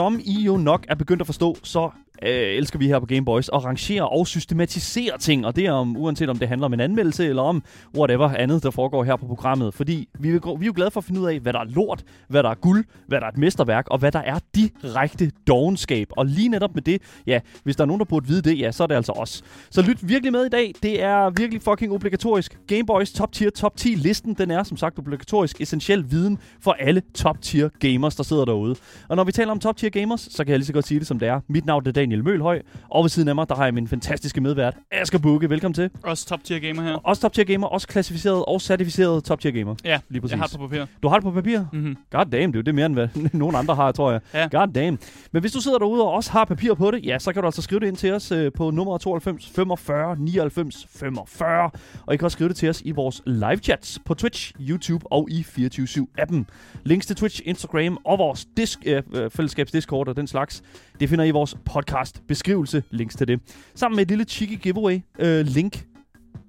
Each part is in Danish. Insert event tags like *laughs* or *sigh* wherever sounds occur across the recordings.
Som I jo nok er begyndt at forstå, så øh, elsker vi her på Game Boys at rangere og systematisere ting, og det er om, uanset om det handler om en anmeldelse eller om whatever andet, der foregår her på programmet. Fordi vi, vil, vi er jo glade for at finde ud af, hvad der er lort, hvad der er guld, hvad der er et mesterværk, og hvad der er direkte dogenskab. Og lige netop med det, ja, hvis der er nogen, der burde vide det, ja, så er det altså os. Så lyt virkelig med i dag. Det er virkelig fucking obligatorisk. Game Boys top tier, top 10 listen, den er som sagt obligatorisk, essentiel viden for alle top tier gamers, der sidder derude. Og når vi taler om top tier gamers, så kan jeg lige så godt sige det som det er. Mit navn er Daniel Mølhøj, og ved siden af mig, der har jeg min fantastiske medvært, Asger Bukke. Velkommen til. Også top tier gamer her. Også top tier gamer, også klassificeret og certificeret top tier gamer. Ja, Lige præcis. jeg har det på papir. Du har det på papir? Mm-hmm. God damn, det er jo det mere end hvad *laughs* nogen andre har, tror jeg. Ja. God damn. Men hvis du sidder derude og også har papir på det, ja, så kan du altså skrive det ind til os øh, på nummer 92 45 99 45. Og I kan også skrive det til os i vores live chats på Twitch, YouTube og i 24-7-appen. Links til Twitch, Instagram og vores disk, øh, øh, fællesskabs Discord og den slags, det finder I i vores podcast beskrivelse. Links til det. Sammen med et lille cheeky giveaway øh, link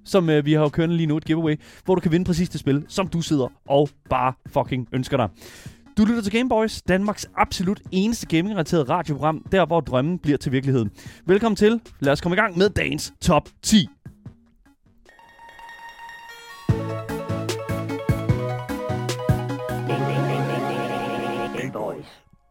som øh, vi har jo kørende lige nu, et giveaway, hvor du kan vinde præcis det spil, som du sidder og bare fucking ønsker dig. Du lytter til Gameboys, Danmarks absolut eneste gaming-relateret radioprogram, der hvor drømmen bliver til virkelighed. Velkommen til. Lad os komme i gang med dagens top 10.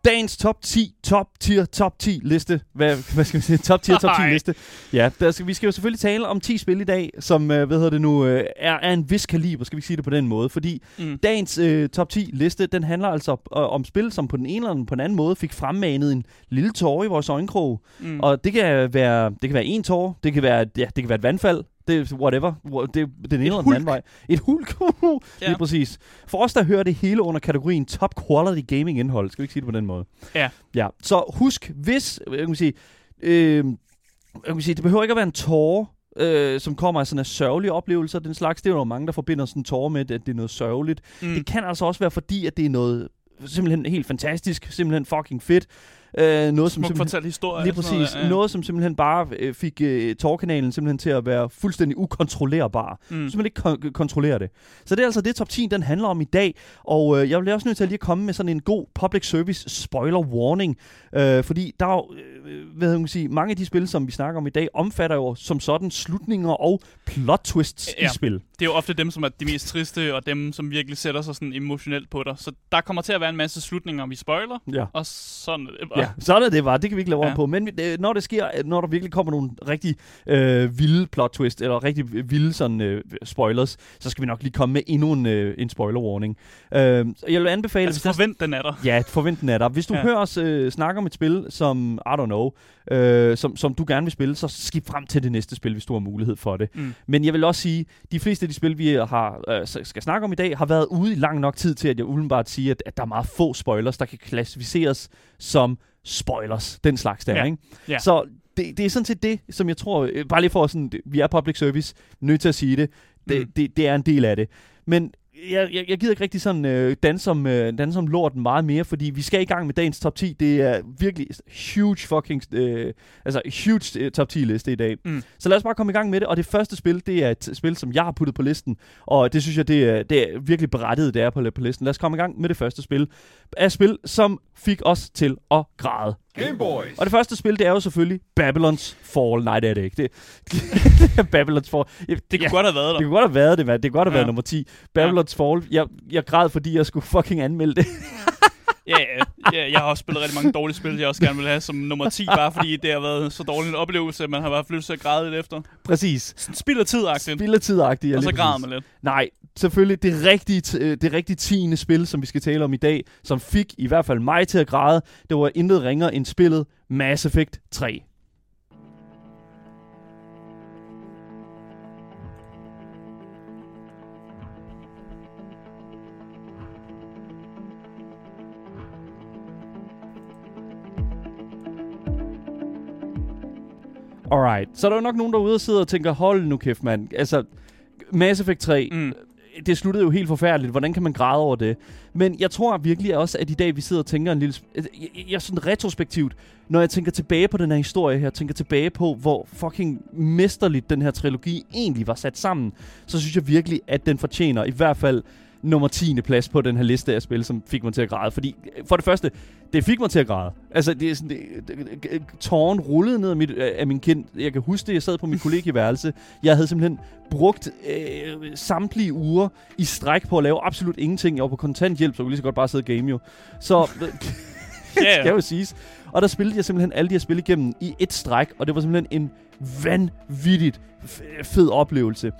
Dagens top 10, top tier, top 10 liste. Hvad, hvad skal vi sige? Top tier, top 10 Nej. liste. Ja, der skal, vi skal jo selvfølgelig tale om 10 spil i dag, som, øh, hvad hedder det nu, øh, er af en vis kaliber, skal vi sige det på den måde. Fordi Mm. dagens øh, top 10 liste, den handler altså øh, om spil, som på den ene eller på den anden måde fik fremmanet en lille tårer i vores øjenkrog. Mm. Og det kan være, det kan være en tårer, det kan være, ja, det kan være et vandfald, det er whatever, Hvor- det er den ene eller den anden vej. Et hulk, *laughs* ja. lige præcis. For os, der hører det hele under kategorien top quality gaming indhold, skal vi ikke sige det på den måde? Ja. Ja, så husk, hvis, jeg kan sige, øh, jeg kan sige, det behøver ikke at være en tårer, øh, som kommer af sådan en sørgelig oplevelse og den slags. Det er jo mange, der forbinder sådan en tårer med, at det er noget sørgeligt. Mm. Det kan altså også være fordi, at det er noget simpelthen helt fantastisk, simpelthen fucking fedt. Øh, noget, som Smuk simpelthen, fortalt historie. lige og præcis. noget, ja. Noget, som simpelthen bare øh, fik øh, tårkanalen simpelthen til at være fuldstændig ukontrollerbar. Mm. simpelthen ikke kon- kontrollere det. Så det er altså det, top 10 den handler om i dag. Og øh, jeg bliver også nødt til at lige komme med sådan en god public service spoiler warning. Øh, fordi der er jo, øh, hvad kan man sige, mange af de spil, som vi snakker om i dag, omfatter jo som sådan slutninger og plot twists Ja. i spil. Det er jo ofte dem, som er de mest triste, og dem, som virkelig sætter sig sådan emotionelt på dig. Så der kommer til at være en masse slutninger, vi spoiler, Ja. og sådan det bare. Ja, sådan er det bare. Det kan vi ikke lave ja. Om på. Men øh, når det sker, øh, når der virkelig kommer nogle rigtig øh, vilde plot twist, eller rigtig vilde sådan, øh, spoilers, så skal vi nok lige komme med endnu en, øh, en spoiler warning. Øh, jeg vil anbefale... Altså forvent den er der. Ja, forvent den er der. Hvis du ja. Hører os øh, snakke om et spil, som, I don't know, øh, som, som du gerne vil spille, så skib frem til det næste spil, hvis du har mulighed for det. Mm. Men jeg vil også sige, de fleste af de spil, vi har, øh, skal snakke om i dag, har været ude i lang nok tid til, at jeg umiddelbart siger, at, at der er meget få spoilers, der kan klassificeres som spoilers. Den slags der, Ja. ikke? Ja. Så det, det er sådan set det, som jeg tror, øh, bare lige for sådan, vi er public service, nødt til at sige det, det, Mm. det, det er en del af det. Men jeg, jeg, jeg gider ikke rigtig sådan øh, danse, om, øh, danse om lorten meget mere, fordi vi skal i gang med dagens top 10. Det er virkelig huge fucking, øh, altså huge øh, top 10 liste i dag. Mm. Så lad os bare komme i gang med det. Og det første spil, det er et spil, som jeg har puttet på listen. Og det synes jeg, det er, det er virkelig berettiget, det er på, på listen. Lad os komme i gang med det første spil. Af spil, som fik os til at græde. Gameboys. Og det første spil, det er jo selvfølgelig Babylon's Fall. Nej, det er det ikke. Det, det *laughs* er Babylon's Fall. Ja, Det kunne godt have været der. det kunne godt have været det, mand. Det kunne godt have Ja. været nummer 10. Babylon's Fall. Jeg, jeg græd, fordi jeg skulle fucking anmelde det. *laughs* Ja, ja, ja, jeg har også spillet rigtig mange dårlige spil, jeg også gerne vil have som nummer 10, bare fordi det har været så dårlig en oplevelse, at man har bare lyst til at græde lidt efter. Præcis. Spild af tid-agtigt. Ja, Og så græder man lidt. Nej, selvfølgelig det rigtige, øh, det rigtige tiende spil, som vi skal tale om i dag, som fik i hvert fald mig til at græde, det var intet ringer end spillet Mass Effect 3. Alright, så er der jo nok nogen derude, der sidder og tænker, hold nu kæft, mand. Altså, Mass Effect 3, Mm det sluttede jo helt forfærdeligt. Hvordan kan man græde over det? Men jeg tror virkelig også, at i dag vi sidder og tænker en lille... Altså, jeg, jeg, jeg sådan retrospektivt, når jeg tænker tilbage på den her historie her, tænker tilbage på, hvor fucking mesterligt den her trilogi egentlig var sat sammen, så synes jeg virkelig, at den fortjener i hvert fald nummer 10. plads på den her liste af spil, som fik mig til at græde. Fordi øh, for det første, det fik mig til at græde. Altså, det er sådan, det, det, det, tåren rullede ned af, mit, af min kind. Jeg kan huske det, jeg sad på mit kollegieværelse. Jeg havde simpelthen brugt øh, samtlige uger i stræk på at lave absolut ingenting. Jeg var på kontanthjælp, så jeg kunne lige så godt bare sidde og game jo. Så øh, *laughs* Ja, skal jo siges. Og der spillede jeg simpelthen alle de her spil igennem i et stræk, og det var simpelthen en vanvittigt fed oplevelse.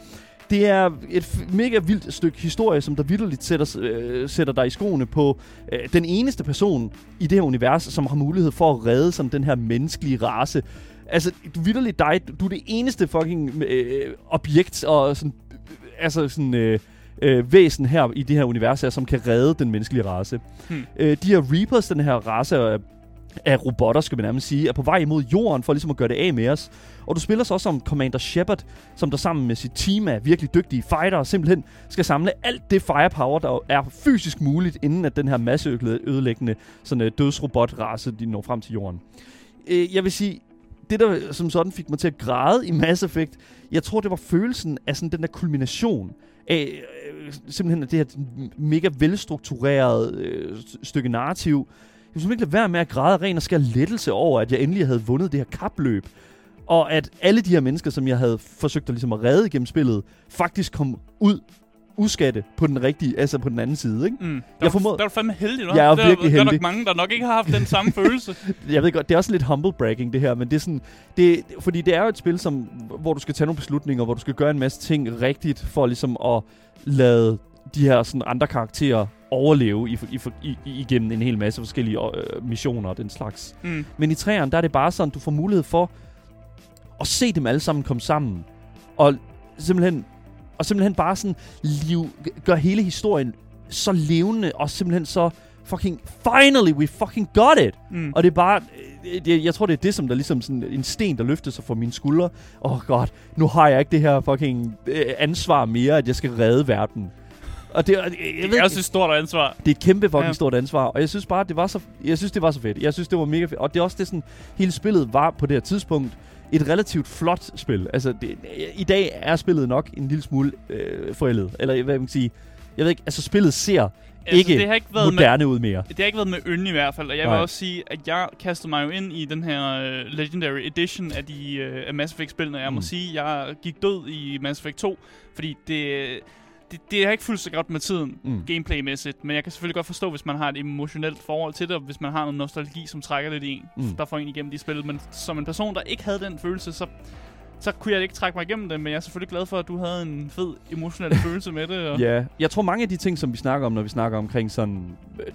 Det er et mega vildt stykke historie, som der vidderligt sætter, øh, sætter dig i skoene på øh, den eneste person i det her univers, som har mulighed for at redde sådan den her menneskelige race. Altså, vidderligt dig, du er det eneste fucking øh, objekt og sådan, øh, altså sådan, øh, øh, væsen her i det her univers her, som kan redde den menneskelige race. Hmm. Øh, de her Reapers, den her race af, af robotter, skal man nærmest sige, er på vej imod jorden for ligesom at gøre det af med os. Og du spiller så også som Commander Shepard, som der sammen med sit team af virkelig dygtige fightere simpelthen skal samle alt det firepower, der er fysisk muligt, inden at den her masseødelæggende sådan, øh, dødsrobotrace, de når frem til jorden. Øh, jeg vil sige, det der som sådan fik mig til at græde i Mass Effect, jeg tror, det var følelsen af sådan den der kulmination af øh, simpelthen det her mega velstruktureret øh, stykke narrativ. Jeg kunne ikke lade være med at græde ren og skær lettelse over, at jeg endelig havde vundet det her kapløb. Og at alle de her mennesker, som jeg havde forsøgt at, ligesom at redde gennem spillet, faktisk kom ud uskatte på den rigtige, altså på den anden side, ikke? Mm. Der, Jeg formod- der er du fandme heldig, hva'? Jeg er der, virkelig Der er heldig. nok mange, der nok ikke har haft den samme *laughs* følelse. Jeg ved godt, det er også lidt humble bragging det her, men det er sådan, det, fordi det er jo et spil, som, hvor du skal tage nogle beslutninger, hvor du skal gøre en masse ting rigtigt, for ligesom at lade de her sådan andre karakterer overleve i, i, i, igennem en hel masse forskellige øh, missioner og den slags. Mm. Men i træerne, der er det bare sådan, du får mulighed for at se dem alle sammen komme sammen. Og simpelthen, og simpelthen bare sådan liv, gør hele historien så levende, og simpelthen så fucking, finally, we fucking got it! Mm. Og det er bare, øh, det, jeg tror, det er det, som der ligesom sådan en sten, der løfter sig fra mine skuldre. Åh oh god, nu har jeg ikke det her fucking øh, ansvar mere, at jeg skal redde verden. Og det, jeg ved, det er også et stort ansvar. det er et kæmpe fucking Ja. stort ansvar, og jeg synes bare, det var så, jeg synes, det var så fedt. Jeg synes, det var mega fedt. Og det er også det, sådan, hele spillet var på det her tidspunkt et relativt flot spil. Altså, det, i dag er spillet nok en lille smule øh, forældet. Eller hvad man kan sige. Jeg ved ikke, altså spillet ser Altså, ikke det har ikke været med, moderne ud mere. det har ikke været med øn i hvert fald, og jeg vil Nej. også sige, at jeg kastede mig jo ind i den her uh, Legendary Edition af de uh, af Mass Effect-spillene. Jeg må Mm. sige, jeg gik død i Mass Effect 2, fordi det, det, det har ikke fulgt så godt med tiden, Mm. gameplaymæssigt. Men jeg kan selvfølgelig godt forstå, hvis man har et emotionelt forhold til det, og hvis man har noget nostalgi, som trækker lidt i en, Mm. der får en igennem de spil. Men som en person, der ikke havde den følelse, så, så kunne jeg ikke trække mig igennem det. Men jeg er selvfølgelig glad for, at du havde en fed emotionel *laughs* følelse med det. Og, Ja, jeg tror mange af de ting, som vi snakker om, når vi snakker omkring sådan, øh,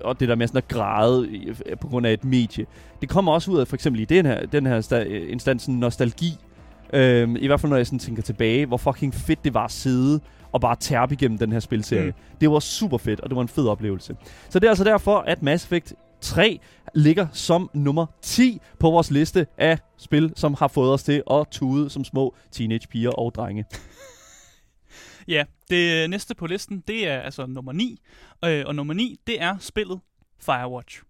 og det der med sådan at græde øh, på grund af et medie, det kommer også ud af for eksempel i den her, den her øh, instans nostalgi. Øhm, I hvert fald når jeg sådan tænker tilbage, hvor fucking fedt det var at sidde og bare tærpe igennem den her spilserie. Mm. Det var super fedt, og det var en fed oplevelse. Så det er altså derfor, at Mass Effect 3 ligger som nummer 10 på vores liste af spil, som har fået os til at tude som små teenagepiger og drenge. *laughs* Ja, det næste på listen, det er altså nummer 9. Øh, og nummer 9, det er spillet Firewatch.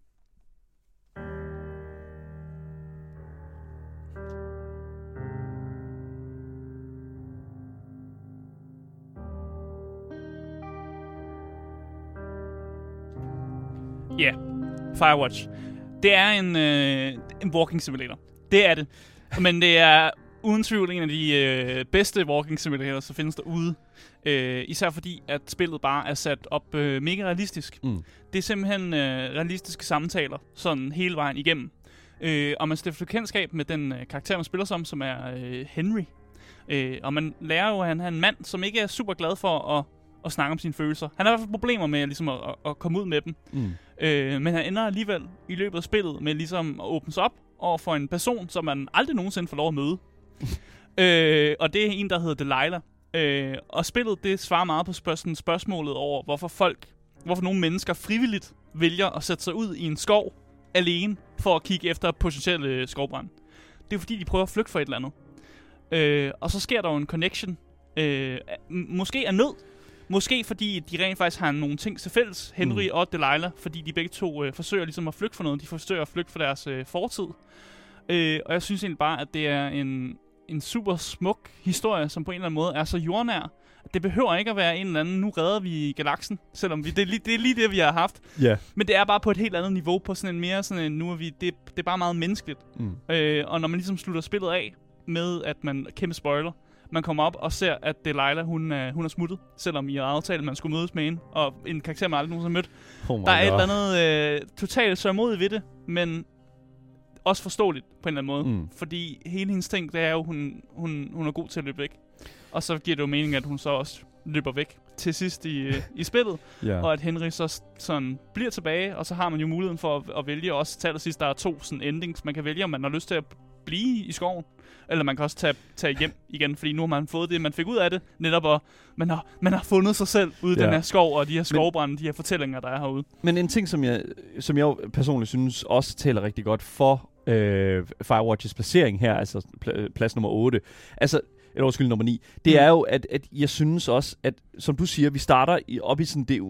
Ja, Firewatch. Det er en, øh, en walking simulator. Det er det. Men det er uden tvivl en af de øh, bedste walking simulators, der findes derude. Øh, især fordi, at spillet bare er sat op øh, mega realistisk. Mm. Det er simpelthen øh, realistiske samtaler, sådan hele vejen igennem. Øh, og man stifter bekendtskab med den øh, karakter, man spiller som, som er øh, Henry. Øh, og man lærer jo, at han er en mand, som ikke er super glad for at, at snakke om sine følelser. Han har i hvert fald problemer med ligesom, at, at, komme ud med dem. Mm. Øh, men han ender alligevel i løbet af spillet med ligesom at åbne sig op over for en person, som man aldrig nogensinde får lov at møde. *laughs* øh, og det er en, der hedder Delilah. Øh, og spillet, det svarer meget på spørg- spørgsmålet over, hvorfor folk, hvorfor nogle mennesker frivilligt vælger at sætte sig ud i en skov alene for at kigge efter potentielle skovbrand. Det er fordi, de prøver at flygte fra et eller andet. Øh, og så sker der jo en connection. Øh, måske er nød. Måske fordi de rent faktisk har nogle ting til fælles, Henry Mm. og Delilah, fordi de begge to øh, forsøger ligesom at flygte fra noget. De forsøger at flygte fra deres øh, fortid. Øh, og jeg synes egentlig bare, at det er en, en super smuk historie, som på en eller anden måde er så jordnær. Det behøver ikke at være en eller anden, nu redder vi galaksen, selvom vi, det, er lige, det er lige det, vi har haft. Ja. Men det er bare på et helt andet niveau, på sådan en mere sådan en, nu er vi, det, det er bare meget menneskeligt. Mm. Øh, og når man ligesom slutter spillet af med, at man, kæmpe spoiler, man kommer op og ser, at Delilah, hun, er, hun er smuttet, selvom I har aftalt, at man skulle mødes med hende, og en karakter, man aldrig nogensinde mødt. Oh Der er et God. eller andet øh, totalt sørmodigt ved det, men også forståeligt på en eller anden måde. Mm. Fordi hele hendes ting, det er jo, hun, hun, hun er god til at løbe væk. Og så giver det jo mening, at hun så også løber væk til sidst i, øh, i spillet, *laughs* Ja. og at Henry så sådan bliver tilbage, og så har man jo muligheden for at, at vælge også til allersidst, der er to sådan endings, man kan vælge, om man har lyst til at blive i skoven, eller man kan også tage, tage hjem igen, fordi nu har man fået det, man fik ud af det, netop at man har, man har fundet sig selv ude i Ja. den her skov, og de her skovbrænde, de her fortællinger, der er herude. Men en ting, som jeg, som jeg personligt synes også taler rigtig godt for øh, Firewatches placering her, altså pl- plads nummer 8, altså, eller undskyld, nummer 9, det Mm. er jo, at, at jeg synes også, at som du siger, vi starter i, op, i sådan det,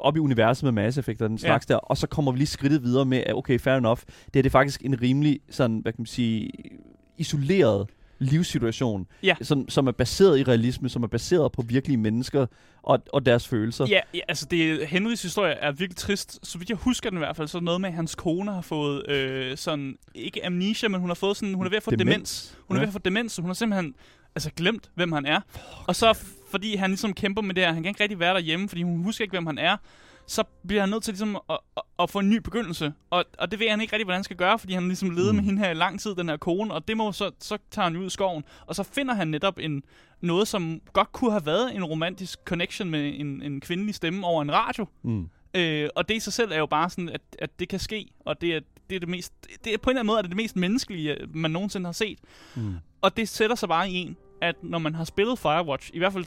op i universet med Mass Effect og den slags der, og så kommer vi lige skridtet videre med, at okay, fair enough, det er det faktisk en rimelig, sådan, hvad kan man sige, isoleret livssituation, Ja. som, som er baseret i realisme, som er baseret på virkelige mennesker og, og deres følelser. Ja, ja, altså det, Henrys historie er virkelig trist. Så vidt jeg husker den i hvert fald, så er noget med, at hans kone har fået øh, sådan, ikke amnesia, men hun har fået sådan, hun er ved at få demens. demens. Hun er Ja. ved at få demens, så hun har simpelthen altså glemt, hvem han er. Og så fordi han ligesom kæmper med det her, han kan ikke rigtig være derhjemme, fordi hun husker ikke, hvem han er, så bliver han nødt til ligesom at, at, at få en ny begyndelse. Og, og det ved han ikke rigtig, hvordan han skal gøre, fordi han ligesom levede Mm. mm. med hende her i lang tid, den her kone, og det må så, så tager han ud i skoven, og så finder han netop en, noget, som godt kunne have været en romantisk connection med en, en kvindelig stemme over en radio. Mm. Øh, og det i sig selv er jo bare sådan, at, at det kan ske, og det er, det er det mest, det er på en eller anden måde er det, det mest menneskelige, man nogensinde har set. Mm. Og det sætter sig bare i en, at når man har spillet Firewatch, i hvert fald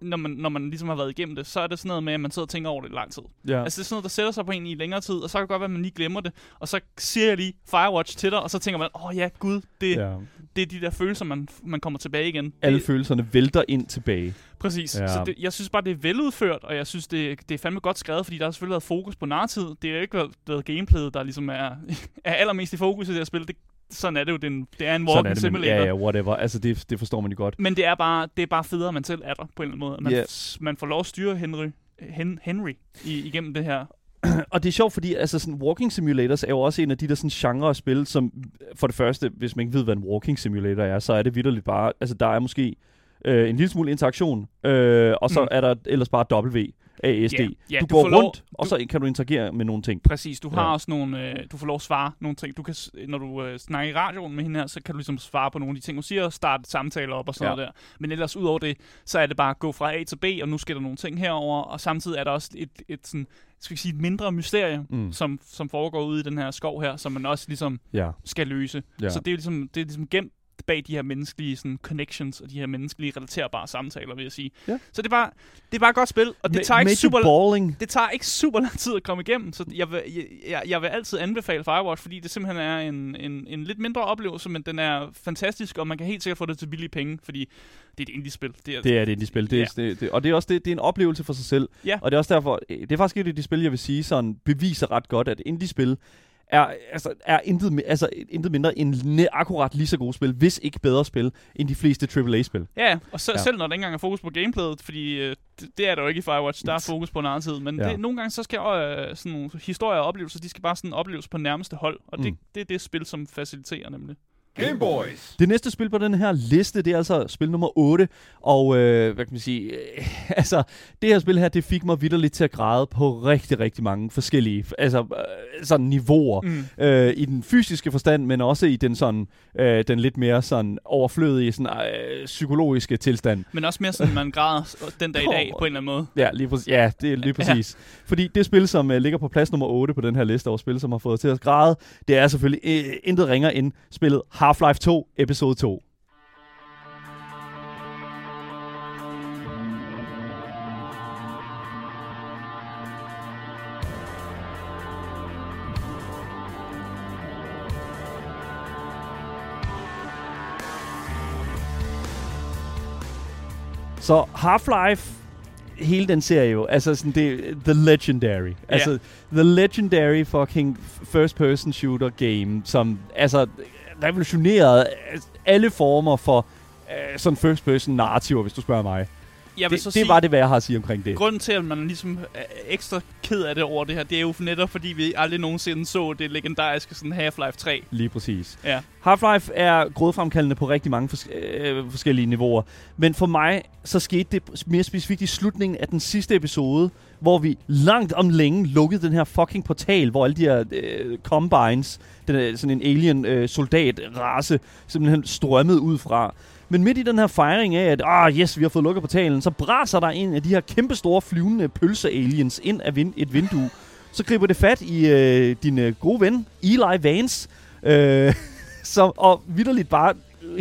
når man, når man ligesom har været igennem det, så er det sådan noget med, at man sidder og tænker over det i lang tid. Ja. Altså det er sådan noget, der sætter sig på en i længere tid, og så kan det godt være, at man lige glemmer det. Og så siger jeg lige Firewatch til dig, og så tænker man, åh oh, ja, gud, det, ja. det er de der følelser, man, man kommer tilbage igen. Alle det, følelserne vælter ind tilbage. Præcis. Ja. Så det, jeg synes bare, det er veludført, og jeg synes, det, det er fandme godt skrevet, fordi der har selvfølgelig været fokus på narrativet. Det er jo ikke været gameplayet, der ligesom er, *laughs* er allermest i fokus i det her spil. Det, sådan er det jo. Det er en, det er en walking er det, men, simulator. ja, ja, whatever. Altså, det, det forstår man jo godt. Men det er, bare, det er bare federe, at man selv er der på en eller anden måde. At Man, yeah. man får lov at styre Henry, Hen, Henry i, igennem det her. *clears throat* Og det er sjovt, fordi altså, sådan, walking simulators er jo også en af de der sådan, genre af spil, som for det første, hvis man ikke ved, hvad en walking simulator er, så er det vidderligt bare, altså der er måske øh, en lille smule interaktion, øh, og så Mm. er der ellers bare W, ASD. Ja, ja, du, du går får lov- rundt, og så kan du interagere med nogle ting. Præcis, du har Ja. også nogle, øh, du får lov at svare nogle ting. Du kan, når du øh, snakker i radioen med hende her, så kan du ligesom svare på nogle af de ting, hun siger, og starte samtaler op og sådan Ja. noget der. Men ellers ud over det, så er det bare at gå fra A til B, og nu sker der nogle ting herover, og samtidig er der også et, et sådan, skal vi sige, et mindre mysterie, Mm. som, som foregår ude i den her skov her, som man også ligesom Ja. skal løse. Ja. Så det er, ligesom, det er ligesom gemt bag de her menneskelige sådan, connections og de her menneskelige relaterbare samtaler, vil jeg sige. Ja. Så det er bare, det er bare et godt spil, og det Ma- tager ikke super balling. det tager ikke super lang tid at komme igennem, så jeg vil, jeg, jeg, jeg vil altid anbefale Firewatch, fordi det simpelthen er en, en, en lidt mindre oplevelse, men den er fantastisk, og man kan helt sikkert få det til billige penge, fordi det er et indie-spil. Det er, Det er det indie-spil. Det, Ja. det, det, og det er også det, det er en oplevelse for sig selv. Ja. Og det er også derfor, det er faktisk et af de spil, jeg vil sige, sådan beviser ret godt, at indie-spil er, altså, er intet, mi- altså, intet mindre end ne- akkurat lige så gode spil, hvis ikke bedre spil, end de fleste AAA-spil. Ja, og så, Ja. selv når der ikke engang er fokus på gameplayet, fordi øh, det, det er der jo ikke i Firewatch, der er fokus på narrativet, men Ja. det, nogle gange så skal øh, sådan nogle historier og oplevelser, de skal bare sådan opleves på nærmeste hold, og det, Mm. det er det spil, som faciliterer nemlig. Game Boys. Det næste spil på den her liste, det er altså spil nummer 8, og øh, hvad kan man sige, øh, *laughs* altså det her spil her, det fik mig vidderligt til at græde på rigtig, rigtig mange forskellige, altså øh, sådan niveauer. Mm. øh, i den fysiske forstand, men også i den sådan øh, den lidt mere sådan overflødige sådan øh, psykologiske tilstand. Men også mere sådan, man græder den dag i dag, på en eller anden måde. Ja, lige præcis. Ja, det er lige Ja. præcis. Fordi det spil, som øh, ligger på plads nummer 8 på den her liste over spil, som har fået til at græde, det er selvfølgelig øh, intet ringer end spillet Half-Life 2 episode 2. Så Half-Life hele den serie jo, altså sådan det, The Legendary. Altså, The Legendary fucking first person shooter game, som altså revolutionerede alle former for uh, sådan first person narrativer, hvis du spørger mig. Jeg vil det, så det sige, var det, hvad jeg har at sige omkring det. Grunden til, at man ligesom er ekstra ked af det over det her, det er jo netop, fordi vi aldrig nogensinde så det legendariske sådan Half-Life 3. Lige præcis. Ja. Half-Life er grådfremkaldende på rigtig mange fors- øh, forskellige niveauer. Men for mig, så skete det mere specifikt i slutningen af den sidste episode, hvor vi langt om længe lukkede den her fucking portal, hvor alle de her øh, combines, den er sådan en alien øh, soldat race, simpelthen strømmede ud fra. Men midt i den her fejring af, at ah, yes, vi har fået lukket portalen, så braser der en af de her kæmpe store flyvende pølse-aliens ind af vin- et vindue. Så griber det fat i øh, din øh, gode ven, Eli Vance, øh, *laughs* som, og vidderligt bare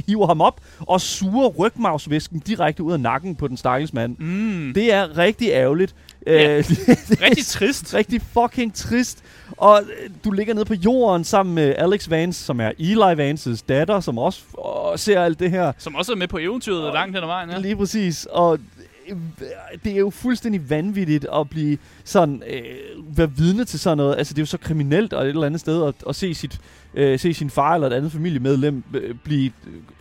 hiver ham op og suger rygmavsvæsken direkte ud af nakken på den stakkels mand. Mm. Det er rigtig ærgerligt. Ja. Øh, *laughs* Rigtig trist. rigtig fucking trist. Og øh, du ligger nede på jorden sammen med Alex Vance, som er Eli Vances datter, som også øh, ser alt det her. Som også er med på eventyret Og- langt hen ad vejen, ja. Lige præcis. Og det er jo fuldstændig vanvittigt at blive sådan, øh, være vidne til sådan noget. Altså, det er jo så kriminelt og et eller andet sted at, at se, sit, øh, se sin far eller et andet familiemedlem øh, blive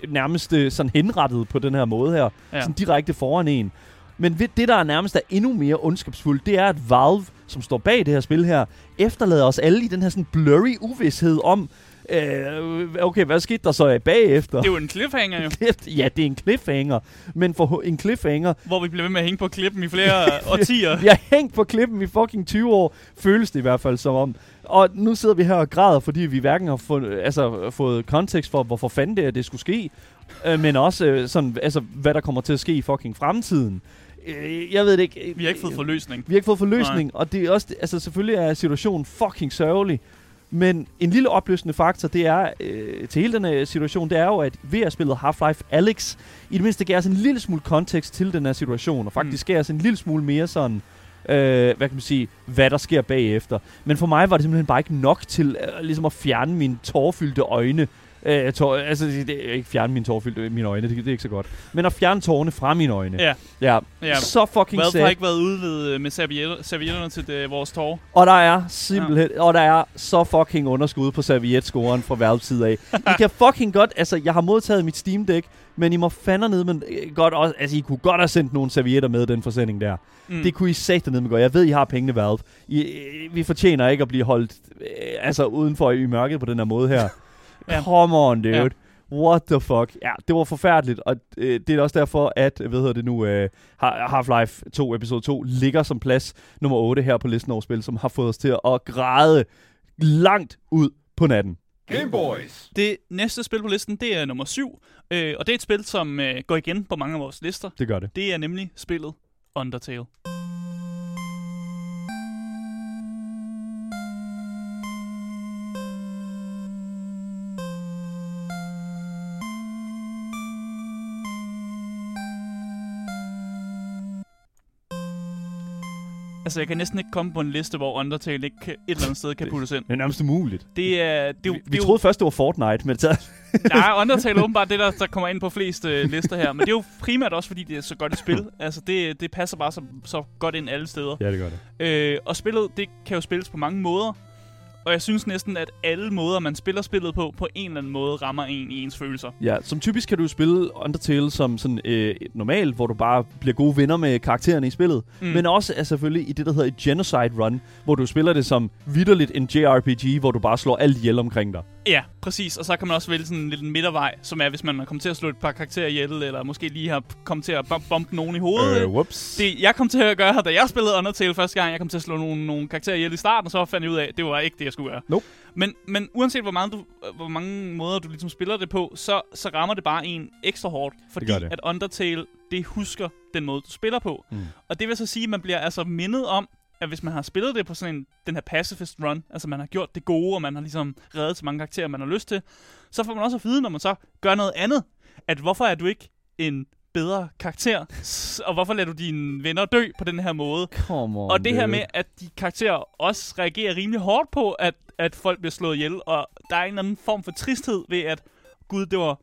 nærmest øh, sådan henrettet på den her måde her. Ja. Sådan direkte foran en. Men ved- det, der er nærmest er endnu mere ondskabsfuldt, det er, at Valve, som står bag det her spil her, efterlader os alle i den her sådan blurry uvidshed om, øh, okay, hvad skete der så bagefter? Det er jo en cliffhanger jo, *laughs* ja, det er en cliffhanger, men for en cliffhanger, hvor vi bliver ved med at hænge på klippen i flere *laughs* årtier. vi har hængt på klippen i fucking 20 år, føles det i hvert fald som om. Og nu sidder vi her og græder, fordi vi hverken har fået, altså, fået kontekst for, hvorfor fanden det er, det skulle ske, øh, men også øh, sådan, altså, hvad der kommer til at ske i fucking fremtiden. Øh, jeg ved det ikke. Vi har ikke fået forløsning. Vi har ikke fået forløsning, og det er også, altså selvfølgelig er situationen fucking sørgelig, men en lille opløsende faktor, det er øh, til hele den her situation, det er jo, at ved at spille Half-Life Alex, i det mindste gav os en lille smule kontekst til den her situation, og faktisk mm. gav os en lille smule mere sådan, øh, hvad kan man sige, hvad der sker bagefter. Men for mig var det simpelthen bare ikke nok til øh, ligesom at fjerne mine tårfyldte øjne. Øh, tår, altså, det er ikke fjerne mine tårfyldte mine øjne, det, det er ikke så godt. Men at fjerne tårerne fra mine øjne. Ja. ja. Ja. Så fucking Valve sad. har ikke været ude ved, øh, med servietter, servietterne til det, vores tår. Og der er simpelthen, ja. og der er så fucking underskud på servietscoren fra Valve side af. I kan *laughs* fucking godt, altså jeg har modtaget mit Steam Deck, men I må fandme ned, men øh, godt også, altså I kunne godt have sendt nogle servietter med den forsending der. Mm. Det kunne I sætte ned med godt. Jeg ved, I har pengene, Valve. I, øh, vi fortjener ikke at blive holdt øh, altså udenfor i mørket på den her måde her. Ja. Come on, dude. Ja. What the fuck? Ja, det var forfærdeligt, og øh, det er også derfor, at, hvad hedder det nu, øh, Har- Half-Life 2, episode 2, ligger som plads nummer 8 her på listen over spil, som har fået os til at græde langt ud på natten. Game Boys. Det næste spil på listen, det er nummer 7. Øh, og det er et spil, som øh, går igen på mange af vores lister. Det gør det. Det er nemlig spillet Undertale. Altså, jeg kan næsten ikke komme på en liste, hvor Undertale ikke kan- et eller andet sted kan puttes ind. Det er nærmest umuligt. Det er, det Vi, det vi er jo- troede først, det var Fortnite, men så... *laughs* Nej, Undertale er åbenbart det, der, der kommer ind på flest øh, lister her. Men det er jo primært også, fordi det er så godt et spil. *laughs* Altså, det, det passer bare så, så godt ind alle steder. Ja, det gør det. Øh, og spillet, det kan jo spilles på mange måder. Og jeg synes næsten, at alle måder, man spiller spillet på, på en eller anden måde rammer en i ens følelser. Ja, som typisk kan du spille Undertale som sådan øh, et normalt, hvor du bare bliver gode venner med karaktererne i spillet. Mm. Men også er selvfølgelig i det, der hedder et Genocide Run, hvor du spiller det som vidderligt en JRPG, hvor du bare slår alt ihjel omkring dig. Ja, præcis. Og så kan man også vælge sådan en lille midtervej, som er, hvis man er kommet til at slå et par karakterer ihjel, eller måske lige har kommet til at bom- bombe nogen i hovedet. Øh, whoops. det, jeg kom til at gøre, da jeg spillede Undertale første gang, jeg kom til at slå nogle, nogle karakterer ihjel i starten, og så fandt jeg ud af, at det var ikke det, jeg skulle gøre. Nope. Men, men uanset hvor, meget du, hvor mange måder du ligesom spiller det på, så, så rammer det bare en ekstra hårdt. Fordi gør det. at Undertale, det husker den måde, du spiller på. Mm. Og det vil så sige, at man bliver altså mindet om, at hvis man har spillet det på sådan en, den her pacifist run, altså man har gjort det gode, og man har ligesom reddet så mange karakterer, man har lyst til, så får man også at vide, når man så gør noget andet, at hvorfor er du ikke en bedre karakter, og hvorfor lader du dine venner dø på den her måde. Come on, Og det her med, at de karakterer også reagerer rimelig hårdt på, at, at folk bliver slået ihjel, og der er en eller anden form for tristhed ved, at gud, det var,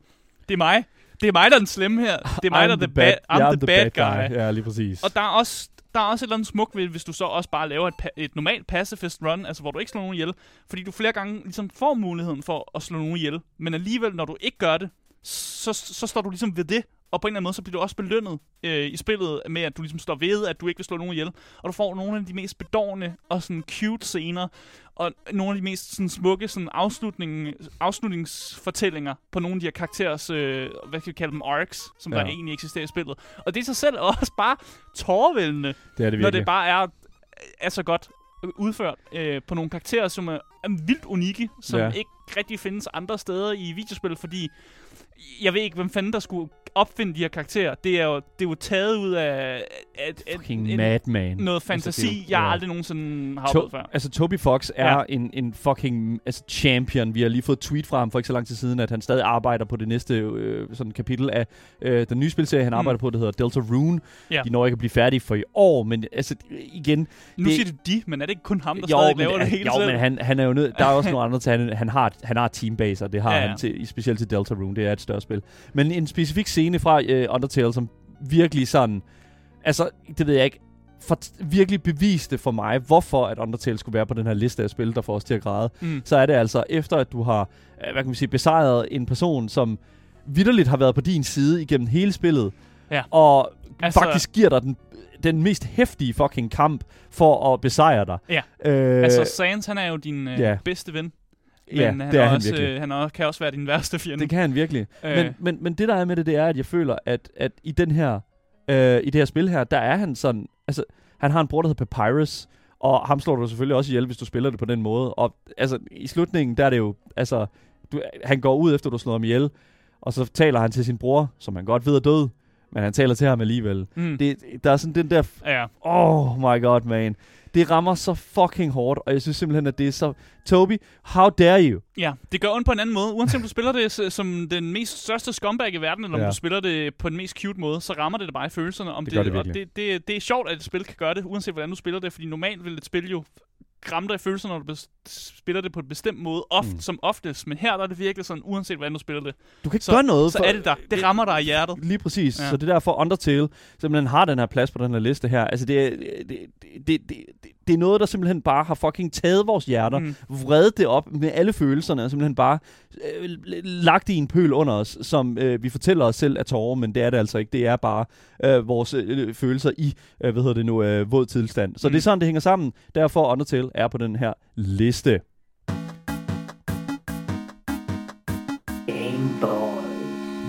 det er mig. Det er mig, der er den slemme her. Det er mig, der er the bad, I'm, ja, the, bad, guy. Ja, lige præcis. Og der er også der er også et eller andet smuk ved, hvis du så også bare laver et, pa- et normalt pacifist run, altså hvor du ikke slår nogen ihjel, fordi du flere gange ligesom får muligheden for at slå nogen ihjel, men alligevel, når du ikke gør det, så, så står du ligesom ved det, og på en eller anden måde, så bliver du også belønnet øh, i spillet med, at du ligesom står ved, at du ikke vil slå nogen ihjel. Og du får nogle af de mest bedårende og sådan cute scener, og nogle af de mest sådan, smukke sådan, afslutning, afslutningsfortællinger på nogle af de her karakterers, øh, hvad kan vi kalde dem, arcs, som ja. Der egentlig eksisterer i spillet. Og det i sig selv er *laughs* også bare tårvældende, Det er det når det bare er, er så godt udført øh, på nogle karakterer, som er, er vildt unikke, som ja. ikke rigtig findes andre steder i videospil, fordi jeg ved ikke, hvem fanden der skulle opfinde de her karakterer. Det er jo, det er jo taget ud af et, Fucking en, madman. noget Altså, fantasi, det er jo- jeg ja. aldrig nogensinde har oplevet før. altså, Toby Fox er Ja. en, en fucking altså, champion. Vi har lige fået et tweet fra ham for ikke så lang tid siden, at han stadig arbejder på det næste øh, sådan kapitel af øh, den nye spilserie, han Mm. arbejder på, der hedder Delta Rune. Ja. De når ikke at blive færdige for i år, men altså, igen... Nu det- siger du de, men er det ikke kun ham, der jo, stadig men, laver det hele *laughs* jo, selv? men han, han er jo nødt... Der er også nogle *laughs* andre til, han, han har, han har teambaser, det har ja. ja. han til, specielt til Delta Rune, det er et større spil. Men en specifik scene fra øh, Undertale, som virkelig sådan... Altså, det ved jeg ikke, for, virkelig beviste for mig, hvorfor at Undertale skulle være på den her liste af spil, der får os til at græde. Mm. Så er det altså, efter at du har, øh, hvad kan man sige, besejret en person, som vidderligt har været på din side igennem hele spillet, Ja. og altså, faktisk giver dig den, den mest hæftige fucking kamp for at besejre dig. Ja. Øh, Altså, Sans, han er jo din øh, ja. bedste ven. Men ja, han, det er han også, virkelig. øh, han er, kan også være din værste fjende. Det kan han virkelig. Øh. Men, men, men det der er med det, det er, at jeg føler, at, at i den her, øh, i det her spil her, der er han sådan, altså, han har en bror, der hedder Papyrus, og ham slår du selvfølgelig også ihjel, hvis du spiller det på den måde. Og altså, i slutningen, der er det jo, altså, du, han går ud efter, du slår ham ihjel, og så taler han til sin bror, som han godt ved er død, men han taler til ham alligevel. Mm. Det, der er sådan den der Ja. Oh my god, man. Det rammer så fucking hårdt, og jeg synes simpelthen, at det er så... Toby, how dare you? Ja, det gør ondt på en anden måde. Uanset om du spiller det som den mest største scumbag i verden, eller om Ja. du spiller det på den mest cute måde, så rammer det dig bare i følelserne. Om Det det, gør det og det, det, det er sjovt, at et spil kan gøre det, uanset hvordan du spiller det, fordi normalt vil et spil jo ramme dig i følelserne, når du spiller det på en bestemt måde, oft, Mm. som oftest. Men her der er det virkelig sådan, uanset hvordan du spiller det, Du kan ikke Så- gøre noget så for... er det der. Det rammer dig i hjertet. Lige præcis. Ja. Så det er derfor Undertale simpelthen har den her plads på den her liste her. Altså det, det, det, det, det, det er noget, der simpelthen bare har fucking taget vores hjerter, Mm. mm. vredet det op med alle følelserne, og simpelthen bare øh, lagt i en pøl under os, som øh, vi fortæller os selv er tårer, men det er det altså ikke. Det er bare øh, vores øh, følelser i, øh, hvad hedder det nu, øh, våd tilstand. Så Mm. det er sådan, det hænger sammen. Derfor Undertale er på den her liste.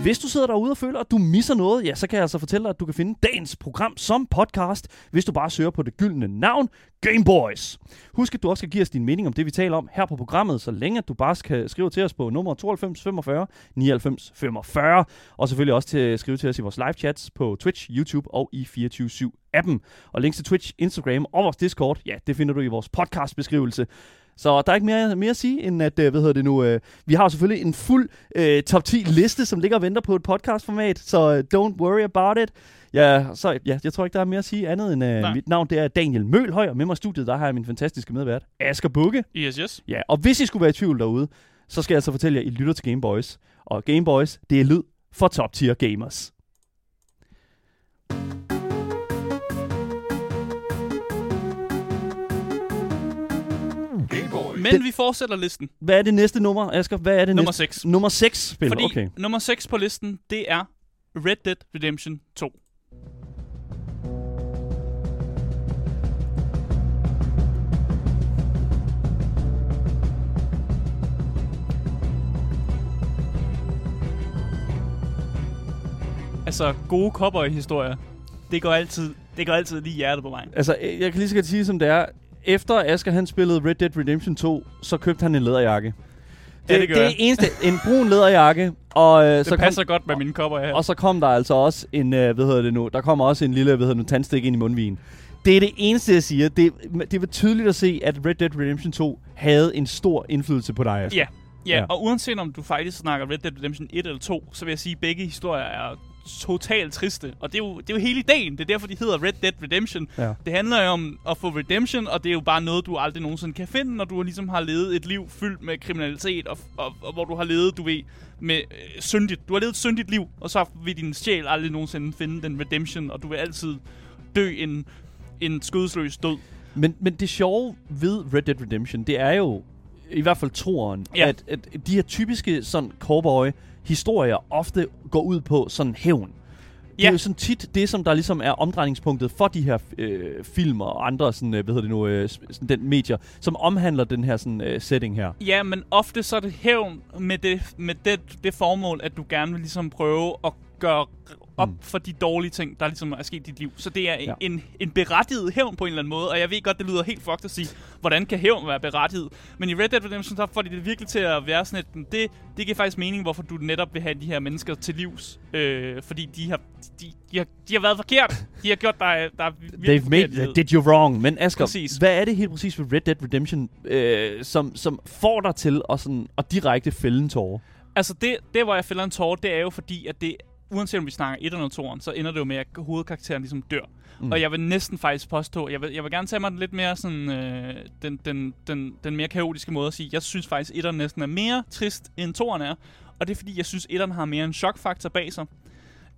Hvis du sidder derude og føler, at du misser noget, ja, så kan jeg altså fortælle dig, at du kan finde dagens program som podcast, hvis du bare søger på det gyldne navn, Gameboys. Husk, at du også skal give os din mening om det, vi taler om her på programmet, så længe at du bare skal skrive til os på nummer 92 45 99 45, og selvfølgelig også til at skrive til os i vores live chats på Twitch, YouTube og i 24-7-appen. Og links til Twitch, Instagram og vores Discord, ja, det finder du i vores podcastbeskrivelse. Så der er ikke mere, mere at sige, end at, øh, hvad hedder det nu, øh, vi har selvfølgelig en fuld øh, top 10 liste, som ligger og venter på et podcastformat, så øh, don't worry about it. Ja, så, ja, jeg tror ikke, der er mere at sige andet end, øh, Nej. mit navn det er Daniel Mølhøj, og med mig i studiet, der har jeg min fantastiske medvært, Asger Bukke. Yes, yes. Ja, og hvis I skulle være i tvivl derude, så skal jeg altså fortælle jer, at I lytter til Game Boys. Og Game Boys, det er lyd for top tier gamers. Men Den- vi fortsætter listen. Hvad er det næste nummer, Asger? Hvad er det Nummer næste? 6. Nummer 6 spil, Fordi okay. nummer 6 på listen, det er Red Dead Redemption 2. Altså, gode cowboy-historier. Det går altid, det går altid lige i hjertet på mig. Altså, jeg kan lige så godt sige, som det er. Efter Asger han spillede Red Dead Redemption 2, så købte han en læderjakke. Ja, det det er eneste, en brun læderjakke, og, øh, Det så passer kom, godt med mine cowboy her. og så kom der altså også en, øh, hvad hedder det nu, der kommer også en lille, hvad hedder det nu, tandstik ind i mundvigen. Det er det eneste, jeg siger. Det, det var tydeligt at se, at Red Dead Redemption 2 havde en stor indflydelse på dig, Asger. Ja, ja, Ja. og uanset om du faktisk snakker Red Dead Redemption 1 eller 2, så vil jeg sige, at begge historier er totalt triste. Og det er, jo, det er jo hele ideen. Det er derfor, de hedder Red Dead Redemption. Ja. Det handler jo om at få redemption, og det er jo bare noget, du aldrig nogensinde kan finde, når du ligesom har levet et liv fyldt med kriminalitet, og, og, og hvor du har levet, du ved, med øh, syndigt. Du har levet et syndigt liv, og så vil din sjæl aldrig nogensinde finde den redemption, og du vil altid dø en en skødesløs død. Men, men det sjove ved Red Dead Redemption, det er jo, i hvert fald toeren, Ja. at, at de her typiske sådan cowboy-historier ofte går ud på sådan hævn. Det Ja. er jo sådan tit det, som der ligesom er omdrejningspunktet for de her øh, film og andre sådan, øh, hvad hedder det nu, øh, sådan den medier, som omhandler den her sådan, øh, setting her. Ja, men ofte så er det hævn med det, med det, det formål, at du gerne vil ligesom prøve at gøre op Mm. for de dårlige ting, der ligesom er sket i dit liv. Så det er Ja. en, en berettiget hævn på en eller anden måde, og jeg ved godt, det lyder helt fucked at sige, hvordan kan hævn være berettiget? Men i Red Dead Redemption, så får de det virkelig til at være sådan et, det, det giver faktisk mening, hvorfor du netop vil have de her mennesker til livs. Øh, fordi de har, de, de, har, de har været forkert. De har gjort dig, der er virkelig They've made, livet. did you wrong. Men Asger, Præcis. hvad er det helt præcis ved Red Dead Redemption, øh, som, som får dig til at, sådan, at direkte fælde en tårer? Altså, det, det hvor jeg fælder en tårer, det er jo fordi, at det, uanset om vi snakker 1 eller 2'eren, så ender det jo med, at hovedkarakteren ligesom dør. Mm. Og jeg vil næsten faktisk påstå, jeg vil, jeg vil gerne tage mig den lidt mere sådan, øh, den, den, den, den mere kaotiske måde at sige, jeg synes faktisk, 1'eren næsten er mere trist, end 2'eren er. Og det er fordi, jeg synes, 1'eren har mere en chokfaktor bag sig.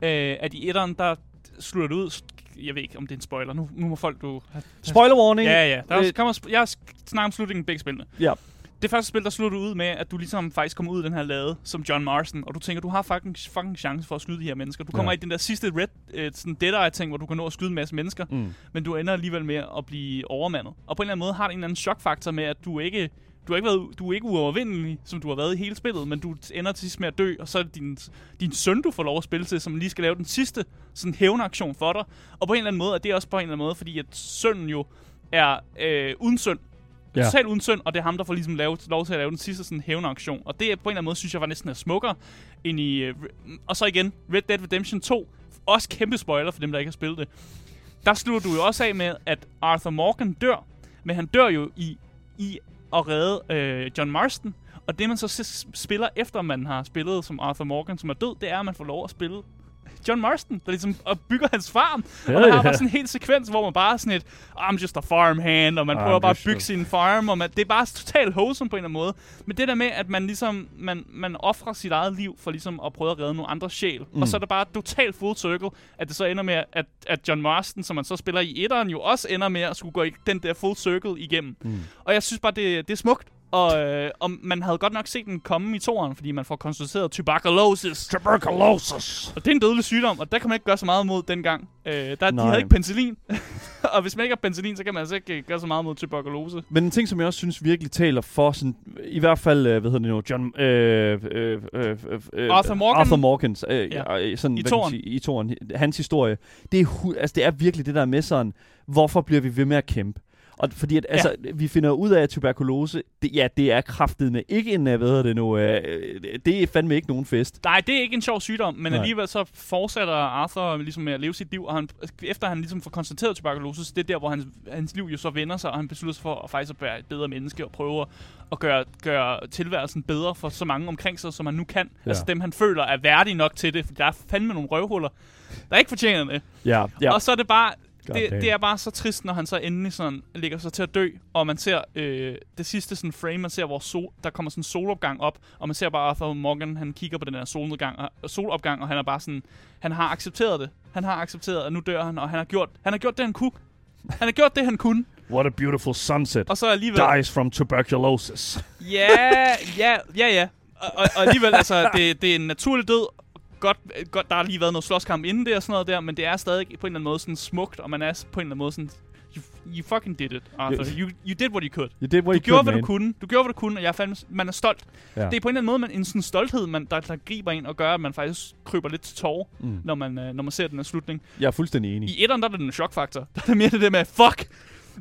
Øh, at i 1'eren, der slutter det ud, jeg ved ikke, om det er en spoiler, nu, nu må folk du... Spoiler warning! Ja, ja, der er, Øh, kommer, jeg snakker om slutningen af begge spillene ja. Det første spil, der slutter ud med, at du ligesom faktisk kommer ud af den her lade som John Marston, og du tænker, du har fucking, fucking chance for at skyde de her mennesker. Du kommer Ja. i den der sidste red, øh, sådan Dead Eye ting, hvor du kan nå at skyde en masse mennesker, Mm. men du ender alligevel med at blive overmandet. Og på en eller anden måde har det en eller anden chokfaktor med, at du ikke du har ikke været, du er ikke uovervindelig, som du har været i hele spillet, men du ender til sidst med at dø, og så er det din, din søn, du får lov at spille til, som lige skal lave den sidste sådan hævnaktion for dig. Og på en eller anden måde er det også på en eller anden måde, fordi at sønnen jo er øh, uden synd. Ja. Totalt uden synd, og det er ham, der får ligesom lavet, lov til at lave den sidste sådan hævnaktion. Og det er på en eller anden måde, synes jeg var næsten er smukkere end i... Øh, og så igen, Red Dead Redemption 2. Også kæmpe spoiler for dem, der ikke har spillet det. Der slutter du jo også af med, at Arthur Morgan dør. Men han dør jo i, i at redde øh, John Marston. Og det, man så spiller, efter man har spillet som Arthur Morgan, som er død, det er, at man får lov at spille John Marston, der ligesom og bygger hans farm. Ja, og man har ja. bare sådan en hel sekvens, hvor man bare er sådan et, I'm just a farmhand, og man I'm prøver bare at bygge sin farm, og man, det er bare totalt wholesome på en eller anden måde. Men det der med, at man ligesom, man, man offrer sit eget liv for ligesom at prøve at redde nogle andre sjæl. Mm. Og så er det bare totalt full circle, at det så ender med, at, at John Marston, som man så spiller i etteren, jo også ender med at skulle gå i den der full circle igennem. Mm. Og jeg synes bare, det, det er smukt. Og, øh, og man havde godt nok set den komme i toeren, fordi man får konstateret tuberculosis. Tuberculosis! Og det er en dødelig sygdom, og der kan man ikke gøre så meget mod dengang. Øh, der, de Nej. havde ikke penicillin. *laughs* og hvis man ikke har penicillin, så kan man altså ikke øh, gøre så meget mod tuberkulose. Men en ting, som jeg også synes virkelig taler for, sådan, i hvert fald, øh, hvad hedder det nu, John, øh, øh, øh, øh, Arthur Morgan? Arthur Morgans, øh, Ja. sådan, I toeren. sige, i toren, hans historie, det er, altså, det er virkelig det der med sådan, hvorfor bliver vi ved med at kæmpe? Og fordi at, altså, vi finder ud af, at tuberkulose, det, ja, det er kraftet med ikke en, øh, hvad hedder det nu, øh, det er fandme ikke nogen fest. Nej, det er ikke en sjov sygdom, men Nej. alligevel så fortsætter Arthur ligesom med at leve sit liv, og han, efter han ligesom får konstateret tuberkulose, så det er der, hvor hans, hans liv jo så vender sig, og han beslutter sig for at faktisk at være et bedre menneske, og prøve at- gøre, gøre tilværelsen bedre for så mange omkring sig, som han nu kan. Ja. Ja. Altså dem, han føler er værdige nok til det, for der er fandme nogle røvhuller, der ikke fortjener det. Ja, ja. Og så er det bare, det, det er bare så trist, når han så endelig sådan ligger sig til at dø, og man ser øh, det sidste sådan frame, man ser, hvor sol, der kommer sådan en solopgang op, og man ser bare Arthur Morgan, han kigger på den der solnedgang, og, solopgang, og han er bare sådan, han har accepteret det. Han har accepteret, at nu dør han, og han har gjort, han har gjort det, han kunne. Han har gjort det, han kunne. What a beautiful sunset. Og så alligevel... Dies from tuberculosis. Ja, ja, ja, ja. Og, og, og alligevel, altså, det, det er en naturlig død. Godt, godt, der har lige været noget slåskamp inden det og sådan noget der, men det er stadig på en eller anden måde sådan smukt, og man er på en eller anden måde sådan, you, you fucking did it, Arthur. You, you did what you could. You did what Du you gjorde, could, hvad man. du kunne. Du gjorde, hvad du kunne, og jeg fandme, man er stolt. Ja. Ja. Det er på en eller anden måde man, en sådan stolthed, man, der, der griber ind og gør, at man faktisk kryber lidt til tårer, Mm. mm. når, man, øh, når man ser den her slutning. Jeg er fuldstændig enig. I etteren, der er det en chokfaktor. Der er det mere det der med, fuck,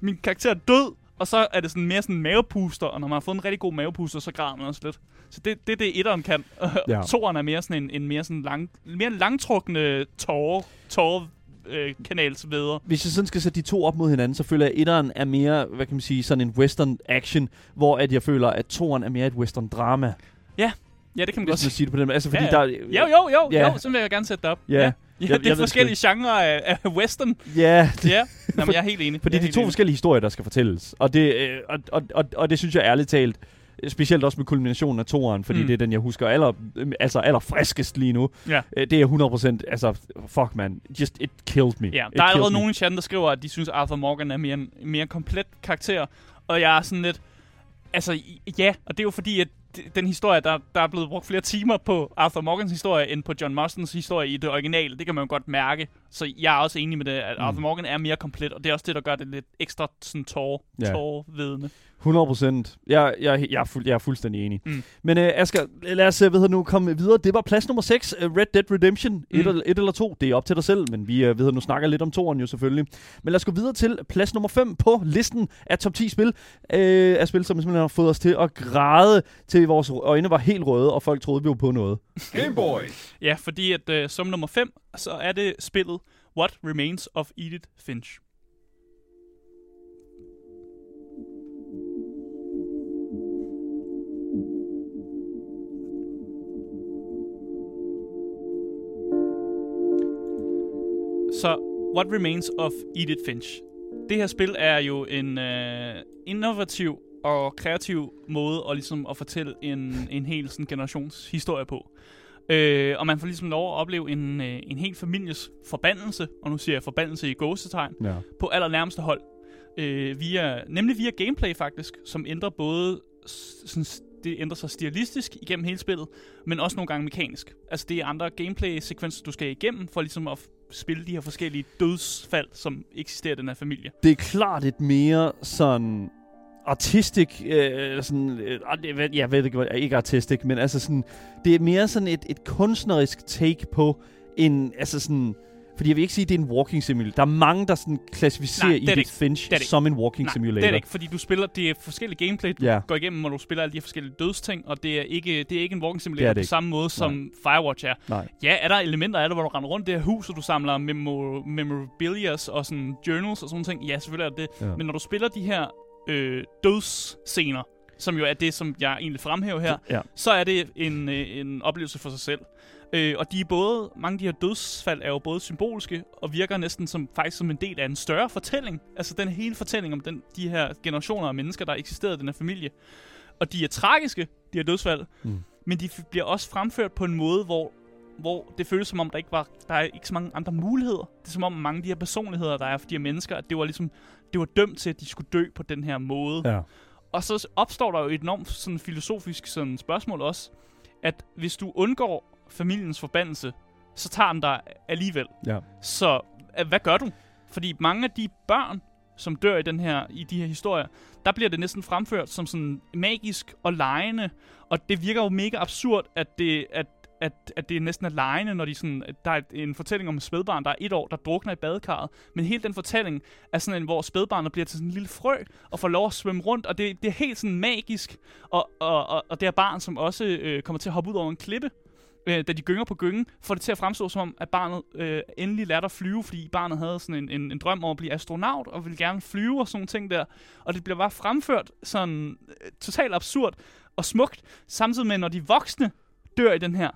min karakter er død. Og så er det sådan mere sådan en mavepuster, og når man har fået en rigtig god mavepuster, så græder man også lidt. Så det det, er det etteren kan. Ja. Ja. *laughs* Toeren er mere sådan en, en mere, sådan lang, mere langtrukne tårer, tårer øh, kanalsveder. Hvis jeg sådan skal sætte de to op mod hinanden, så føler jeg, at etteren er mere, hvad kan man sige, sådan en western action, hvor at jeg føler, at toeren er mere et western drama. Ja, det kan man Hvis godt sige. sige det på den måde. Altså, fordi Ja, der... ja. Jo, jo, jo, Ja. jo, så vil jeg gerne sætte det op. Ja. ja. Jeg- Ja, jeg det er ved forskellige genrer af, af western. Ja, Ja, Nå, men jeg er helt enig. fordi det er to enig. forskellige historier, der skal fortælles. Og det, øh, og, og, og, og det synes jeg ærligt talt, Specielt også med kulminationen af toeren, fordi Mm. det er den, jeg husker aller, øh, altså aller friskest lige nu. Ja. Øh, Det er 100%, altså, fuck man, just, it killed me. Ja, It der er killed allerede nogen i chatten, der skriver, at de synes, Arthur Morgan er mere en mere komplet karakter. Og jeg er sådan lidt... Altså, ja, og det er jo fordi, at den historie, der, der er blevet brugt flere timer på Arthur Morgans historie, end på John Marstons historie i det originale. Det kan man jo godt mærke. Så jeg er også enig med det, at Mm. Arthur Morgan er mere komplet, og det er også det, der gør det lidt ekstra sådan tår, Ja. tårvedende. 100 procent. Jeg, jeg, jeg, er fuld, jeg er fuldstændig enig. Mm. Men uh, Asger, lad os uh, ved nu komme videre. Det var plads nummer 6, uh, Red Dead Redemption. Mm. Et, eller, et eller to. Det er op til dig selv, men vi uh, ved nu snakker lidt om toeren jo selvfølgelig. Men lad os gå videre til plads nummer 5 på listen af top 10 spil. Uh, af spil, som simpelthen har fået os til at græde, til vores øjne var helt røde, og folk troede, vi var på noget. Game Boy. Ja, fordi at øh, som nummer 5, så er det spillet What Remains of Edith Finch. Så What Remains of Edith Finch. Det her spil er jo en øh, innovativ og kreativ måde at, ligesom, at fortælle en, en hel sådan, generations historie på. Øh, og man får ligesom lov at opleve en, øh, en hel families forbandelse, og nu siger jeg forbandelse i gåsetegn, Ja. på allernærmeste hold. Øh, via, nemlig via gameplay faktisk, som ændrer både sådan, det ændrer sig stilistisk igennem hele spillet, men også nogle gange mekanisk. Altså det er andre gameplay-sekvenser, du skal igennem, for ligesom at spille de her forskellige dødsfald, som eksisterer i den her familie. Det er klart et mere sådan artistic, øh, sådan, øh, ah, jeg ved ikke, ikke artistic, men altså sådan, det er mere sådan et, et kunstnerisk take på en, altså sådan, fordi jeg vil ikke sige, at det er en walking simulator. Der er mange, der sådan klassificerer Nej, det Edith. Finch Det det som en walking Nej, simulator. det er det ikke, fordi du spiller, det er forskellige gameplay, du Ja. går igennem, når du spiller alle de her forskellige dødsting, og det er ikke, det er ikke en walking simulator på samme måde, som Firewatch er. Nej. Ja, er der elementer af det, hvor du render rundt det her hus, og du samler memo- memorabilias og sådan journals og sådan ting? Ja, selvfølgelig er det det. Ja. Men når du spiller de her øh, dødsscener, som jo er det, som jeg egentlig fremhæver her, Ja. så er det en, øh, en oplevelse for sig selv. Øh, og de er både, mange af de her dødsfald er jo både symboliske, og virker næsten som, faktisk som en del af en større fortælling. Altså den hele fortælling om den, de her generationer af mennesker, der eksisterede i den her familie. Og de er tragiske, de her dødsfald, Mm. men de bliver også fremført på en måde, hvor, hvor det føles som om, der ikke, var, der er ikke så mange andre muligheder. Det er som om mange af de her personligheder, der er for de her mennesker, at det var ligesom, det var dømt til, at de skulle dø på den her måde. Ja. Og så opstår der jo et enormt sådan, filosofisk sådan, spørgsmål også, at hvis du undgår familiens forbandelse, så tager den dig alligevel. Ja. Så øh, hvad gør du? Fordi mange af de børn, som dør i, den her, i de her historier, der bliver det næsten fremført som sådan magisk og lejende. Og det virker jo mega absurd, at det, at, at, at det næsten er lejende, når de sådan, der er en fortælling om et spædbarn, der er et år, der drukner i badekarret. Men hele den fortælling er sådan en, hvor spædbarnet bliver til sådan en lille frø, og får lov at svømme rundt, og det, det er helt sådan magisk. Og, og, og, og det er barn, som også øh, kommer til at hoppe ud over en klippe, øh, da de gynger på gyngen, får det til at fremstå som om, at barnet øh, endelig lærte at flyve, fordi barnet havde sådan en, en, en drøm om at blive astronaut, og ville gerne flyve og sådan nogle ting der. Og det bliver bare fremført sådan øh, totalt absurd og smukt, samtidig med, når de voksne dør i den her,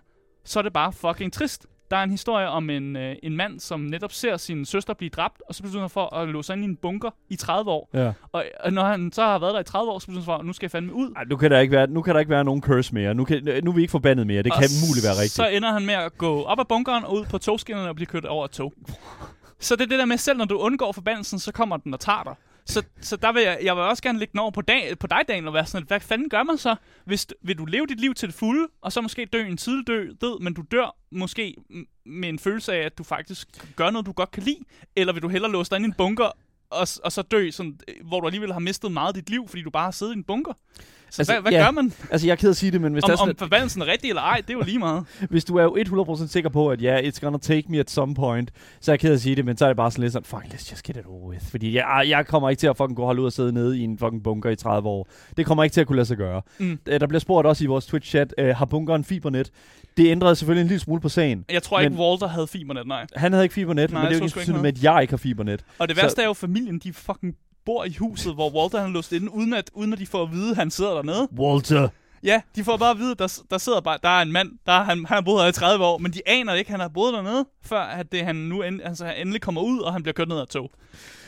så er det bare fucking trist. Der er en historie om en, øh, en mand, som netop ser sin søster blive dræbt, og så beslutter han for at låse sig ind i en bunker i 30 år. Ja. Og, og når han så har været der i 30 år, så beslutter han for, nu skal jeg fandme ud. Ej, nu kan der ikke være, nu kan der ikke være nogen curse mere. Nu, kan, nu er vi ikke forbandet mere. Det Og kan muligt være rigtigt. Så ender han med at gå op ad bunkeren og ud på togskinnerne og blive kørt over et tog. *laughs* så det er det der med, selv når du undgår forbandelsen, så kommer den og tager dig. Så, så der vil jeg, jeg vil også gerne lægge den over på, dag, på dig, Daniel, og være sådan, at, hvad fanden gør man så? Hvis, vil du leve dit liv til det fulde, og så måske dø en tidlig død, død, men du dør måske med en følelse af, at du faktisk gør noget, du godt kan lide? Eller vil du hellere låse dig ind i en bunker, og, og så dø, sådan, øh, hvor du alligevel har mistet meget af dit liv, fordi du bare har siddet i en bunker? Så Altså, hvad, hvad ja. gør man? Altså, jeg er ked at sige det, men hvis, der er Om, sådan, om forbandelsen er rigtig eller ej, det er jo lige meget. *laughs* hvis du er jo 100% sikker på, at ja, yeah, it's gonna take me at some point, så er jeg ked at sige det, men så er det bare sådan lidt sådan, fuck, let's just get it over with. Fordi jeg, jeg kommer ikke til at fucking gå holde ud og sidde nede i en fucking bunker i 30 år. Det kommer ikke til at kunne lade sig gøre. Mm. Øh, Der bliver spurgt også i vores Twitch-chat, øh, har bunkeren fibernet? Det ændrede selvfølgelig en lille smule på sagen. Jeg tror ikke, Walter havde fibernet, nej. Han havde ikke fibernet, Nej, men det er jo så ikke sådan med, at jeg ikke har fibernet. Og det Så- værste er jo, familien, de fucking bor i huset, hvor Walter han er låst inde, uden at, uden at de får at vide, at han sidder dernede. Walter, Ja, de får bare at vide, der, der sidder bare, der er en mand, der er, han, han har boet her i 30 år, men de aner ikke, at han har boet dernede, før at det, han nu end, altså, han endelig kommer ud, og han bliver kørt ned af tog.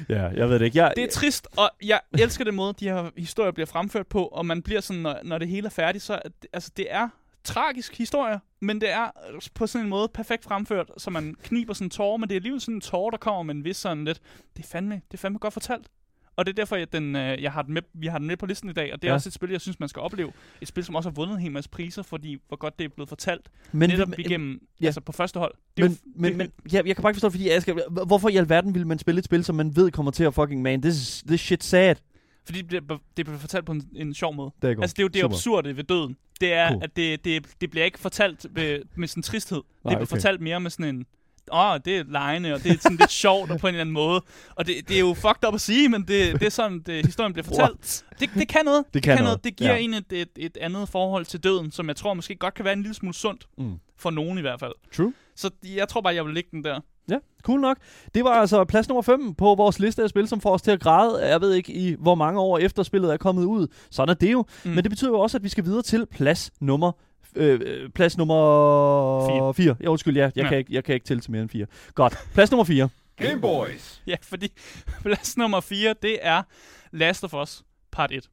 Ja, jeg ved det ikke. Jeg, Det er trist, og jeg elsker den måde, de her historier bliver fremført på, og man bliver sådan, når, når det hele er færdigt, så altså, det er tragisk historie, men det er på sådan en måde perfekt fremført, så man kniber sådan en tårer, men det er alligevel sådan en tårer, der kommer med en vis sådan lidt, det er fandme, det er fandme godt fortalt. Og det er derfor, at den, øh, jeg har den med, vi har den med på listen i dag, og det er Ja. også et spil, jeg synes, man skal opleve. Et spil, som også har vundet en hel masse priser, fordi hvor godt det er blevet fortalt. men, netop men, igennem, ja. altså på første hold. Det men, jo, men, det, men ja, jeg kan bare ikke forstå fordi Asger, hvorfor i alverden vil man spille et spil, som man ved kommer til at fucking man, this, is, this shit sad. Fordi det bliver, det bliver fortalt på en, en sjov måde. Det er godt. Altså, det er jo det Super. absurde ved døden. Det er, Cool. at det, det, det bliver ikke fortalt med, med sådan en tristhed. Nej, det bliver okay. fortalt mere med sådan en, åh, oh, det er lejende, og det er sådan lidt sjovt på en eller anden måde. Og det, det er jo fucked up at sige, men det, det er sådan, det, historien bliver fortalt. Det, det kan noget. Det kan noget, noget. Det giver ja. en et, et, et andet forhold til døden, som jeg tror måske godt kan være en lille smule sundt. Mm. For nogen i hvert fald. True. Så jeg tror bare, jeg vil lægge den der. Ja, cool nok. Det var altså plads nummer 5 på vores liste af spil, som får os til at græde. Jeg ved ikke, i hvor mange år efter spillet er kommet ud. Sådan er det jo. Mm. Men det betyder jo også, at vi skal videre til plads nummer Øh, øh, plads nummer Fire. 4. Ja, undskyld, ja, jeg. Ja. Kan ikke, jeg kan ikke tælle til mere end 4. Godt. Plads nummer 4. Game Boys. Ja, fordi *laughs* plads nummer 4, det er Last of Us part 1.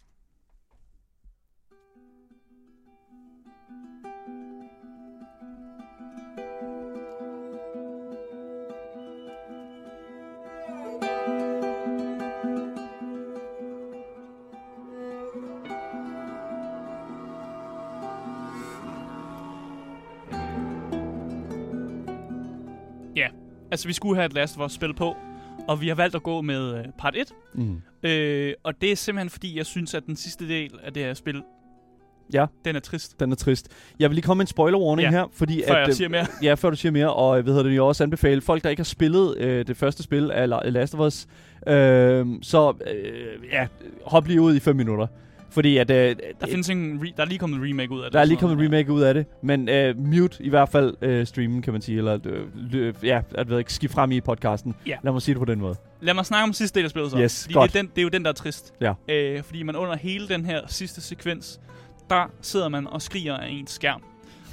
altså vi skulle have et Last of Us spil på, og vi har valgt at gå med øh, part 1. Mm. Øh, og det er simpelthen fordi, jeg synes, at den sidste del af det her spil, Ja. den er trist. Den er trist. Jeg vil lige komme med en spoiler warning Ja, her, fordi Før at, jeg øh, siger mere. Ja, før du siger mere, og jeg ved det jo også anbefale folk, der ikke har spillet øh, det første spil af La- Last of Us, øh, så øh, ja, hop lige ud i 5 minutter. Fordi at, øh, Der, findes en re- der er lige kommet en remake ud af det. der er lige kommet en remake ud af det, men øh, mute i hvert fald øh, streamen, kan man sige, eller øh, ja, at ved ikke, skift frem i podcasten. Ja. Lad mig sige det på den måde. Lad mig snakke om sidste del af spillet så. Yes, fordi godt. Det er, den, det er jo den, der er trist. Ja. Øh, fordi man under hele den her sidste sekvens, der sidder man og skriger af ens skærm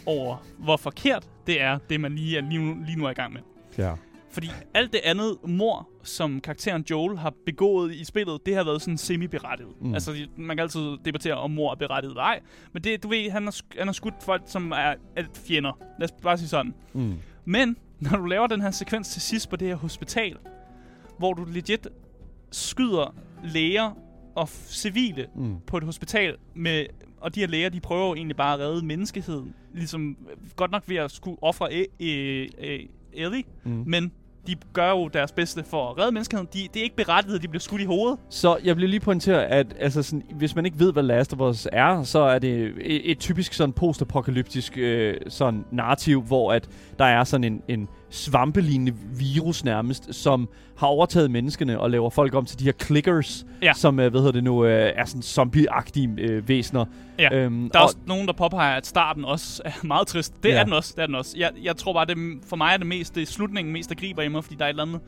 over, hvor forkert det er, det man lige, er, lige, nu, lige nu er i gang med. Ja. Fordi alt det andet mor, som karakteren Joel har begået i spillet, det har været sådan semi-berettiget. Mm. Altså, man kan altid debattere, om mor er berettiget eller ej. Men det, du ved, han har, han har skudt folk, som er, er fjender. Lad os bare sige sådan. Mm. Men, når du laver den her sekvens til sidst på det her hospital, hvor du legit skyder læger og civile Mm. på et hospital med og de her læger, de prøver jo egentlig bare at redde menneskeheden. Ligesom, godt nok ved at skulle ofre e- e- e- Ellie, Mm. men de gør jo deres bedste for at redde menneskeheden. De, det er ikke berettiget, at de bliver skudt i hovedet. Så jeg bliver lige pointere, at altså sådan, hvis man ikke ved, hvad Last of Us er, så er det et, et typisk sådan postapokalyptisk øh, sådan narrativ, hvor at der er sådan en, en svampelignende virus nærmest, som har overtaget menneskene og laver folk om til de her clickers, Ja. som øh, hvad hedder det nu, øh, er sådan zombie-agtige øh, væsener. Ja. Øhm, Der er og, også nogen, der påpeger, at starten også er *laughs* meget trist. Det Ja. er den også. Det er den også. Jeg, jeg tror bare, det, for mig er det mest det er slutningen mest, der griber i mig, fordi der er et eller andet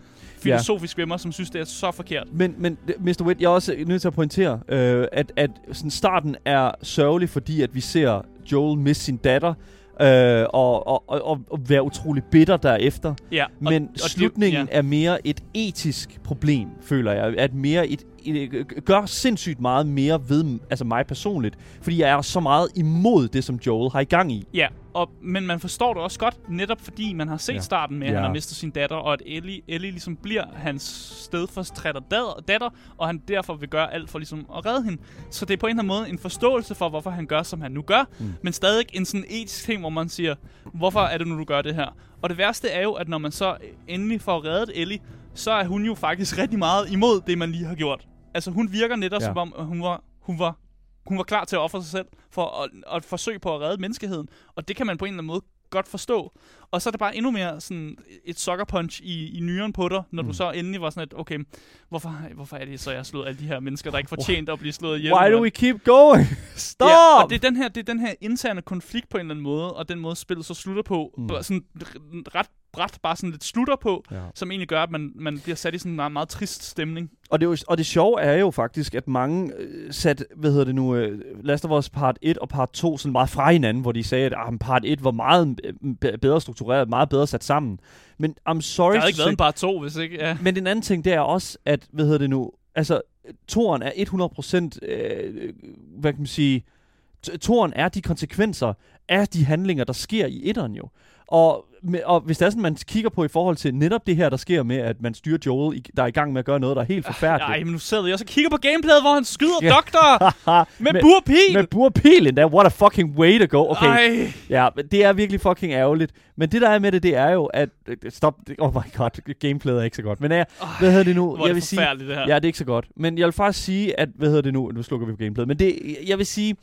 filosofisk ved mig, som synes, det er så forkert. Men, men Mr. Witt, jeg er også nødt til at pointere, øh, at, at sådan starten er sørgelig, fordi at vi ser Joel miste sin datter, øh, og, og, og, og, være utrolig bitter derefter. Ja, og, Men og det- slutningen ja. er mere et etisk problem, føler jeg. At mere et, gør sindssygt meget mere ved altså mig personligt, fordi jeg er så meget imod det, som Joel har i gang i. Ja, og, men man forstår det også godt, netop fordi man har set Ja. starten med, at Ja. han har mistet sin datter, og at Ellie, Ellie ligesom bliver hans stedfortræder datter, datter, og han derfor vil gøre alt for ligesom at redde hende. Så det er på en eller anden måde en forståelse for, hvorfor han gør, som han nu gør, mm. men stadig en sådan etisk ting, hvor man siger, hvorfor er det nu, du gør det her? Og det værste er jo, at når man så endelig får reddet Ellie, så er hun jo faktisk *laughs* rigtig meget imod det, man lige har gjort. Altså hun virker netop Ja. som om, hun var, hun var hun var klar til at ofre sig selv for at, at forsøge på at redde menneskeheden. Og det kan man på en eller anden måde godt forstå. Og så er det bare endnu mere sådan et sucker punch i, i nyren på dig, når mm. Du så endelig var sådan et, okay, hvorfor, hvorfor er det så, jeg har slået alle de her mennesker, der ikke fortjente at blive slået ihjel? Why do we keep going? Stop! Ja, og det er, den her, det er den her interne konflikt på en eller anden måde, og den måde spillet så slutter på, Mm. sådan ret bræt bare sådan lidt slutter på, Ja. som egentlig gør, at man, man bliver sat i sådan en meget, meget trist stemning. Og det, jo, og det sjove er jo faktisk, at mange øh, sat, hvad hedder det nu, øh, Last of Us part 1 og part 2 sådan meget fra hinanden, hvor de sagde, at ah, part 1 var meget øh, be- bedre struktureret, meget bedre sat sammen. Men I'm sorry Der havde to ikke været en bare to, hvis ikke... Ja. Men den anden ting, det er også, at, hvad hedder det nu, altså, toren er 100%, øh, hvad kan man sige, toren er de konsekvenser af de handlinger, der sker i etteren jo. Og, med, og hvis det er sådan, man kigger på i forhold til netop det her, der sker med, at man styrer Joel, der er i gang med at gøre noget, der er helt forfærdeligt. Ej, men nu sidder vi også og kigger på gameplayet, hvor han skyder Ja. doktor *laughs* med Med- burpil. Med burpil endda, what a fucking way to go. Okay, Ej. ja, det er virkelig fucking ærgerligt. Men det der er med det, det er jo, at... Stop, oh my god, gameplayet er ikke så godt. Men ja, hvad hedder det nu? Hvor er det forfærdeligt, det her. Ja, det er ikke så godt. Men jeg vil faktisk sige, at, hvad hedder det nu? Nu slukker vi på gameplayet. Men det, jeg vil sige,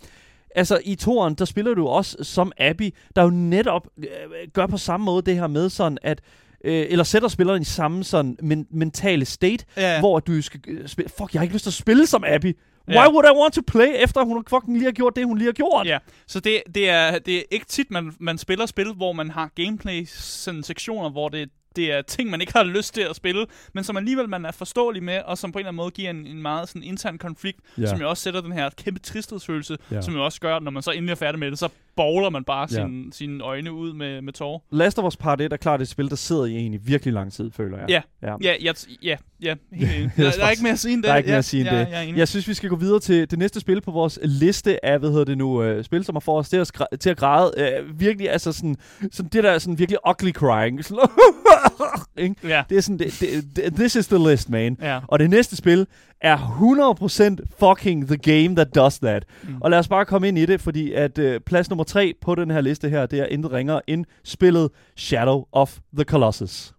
altså i toren, der spiller du også som Abby, der jo netop øh, gør på samme måde det her med sådan, at øh, eller sætter spilleren i samme sådan men, mentale state, Ja. hvor du skal øh, spille, fuck, jeg har ikke lyst til at spille som Abby. Why Ja. would I want to play, efter hun fucking lige har gjort det, hun lige har gjort? Ja, så det, det, er, det er ikke tit, man, man spiller spil, hvor man har gameplay sådan sektioner, hvor det, det er ting, man ikke har lyst til at spille, men som alligevel man er forståelig med, og som på en eller anden måde giver en, en meget sådan intern konflikt, Ja. som jo også sætter den her kæmpe tristhedsfølelse, Ja. som jo også gør, når man så endelig er færdig med det, så bowler man bare Ja. sine, sine øjne ud med, med tårer. Last of Us Part 1 er klart et spil, der sidder i en i virkelig lang tid, føler jeg. Ja. ja. Ja, ja, ja, ja helt enig. *laughs* Der, der er ikke mere at sige end det. Der er ikke mere at sige end ja, det. Jeg synes, vi skal gå videre til det næste spil på vores liste af, hvad hedder det nu, øh, spil, som har fået os til at, til at græde. Øh, virkelig, altså sådan, sådan det der er sådan virkelig ugly crying. *laughs* Sådan, *laughs* ikke? Ja, det er sådan, det, det, det, this is the list, man. ja. Og det næste spil er 100% fucking the game that does that. Mm. Og lad os bare komme ind i det, fordi at øh, plads nummer tre på den her liste her, det er intet ringer end spillet Shadow of the Colossus.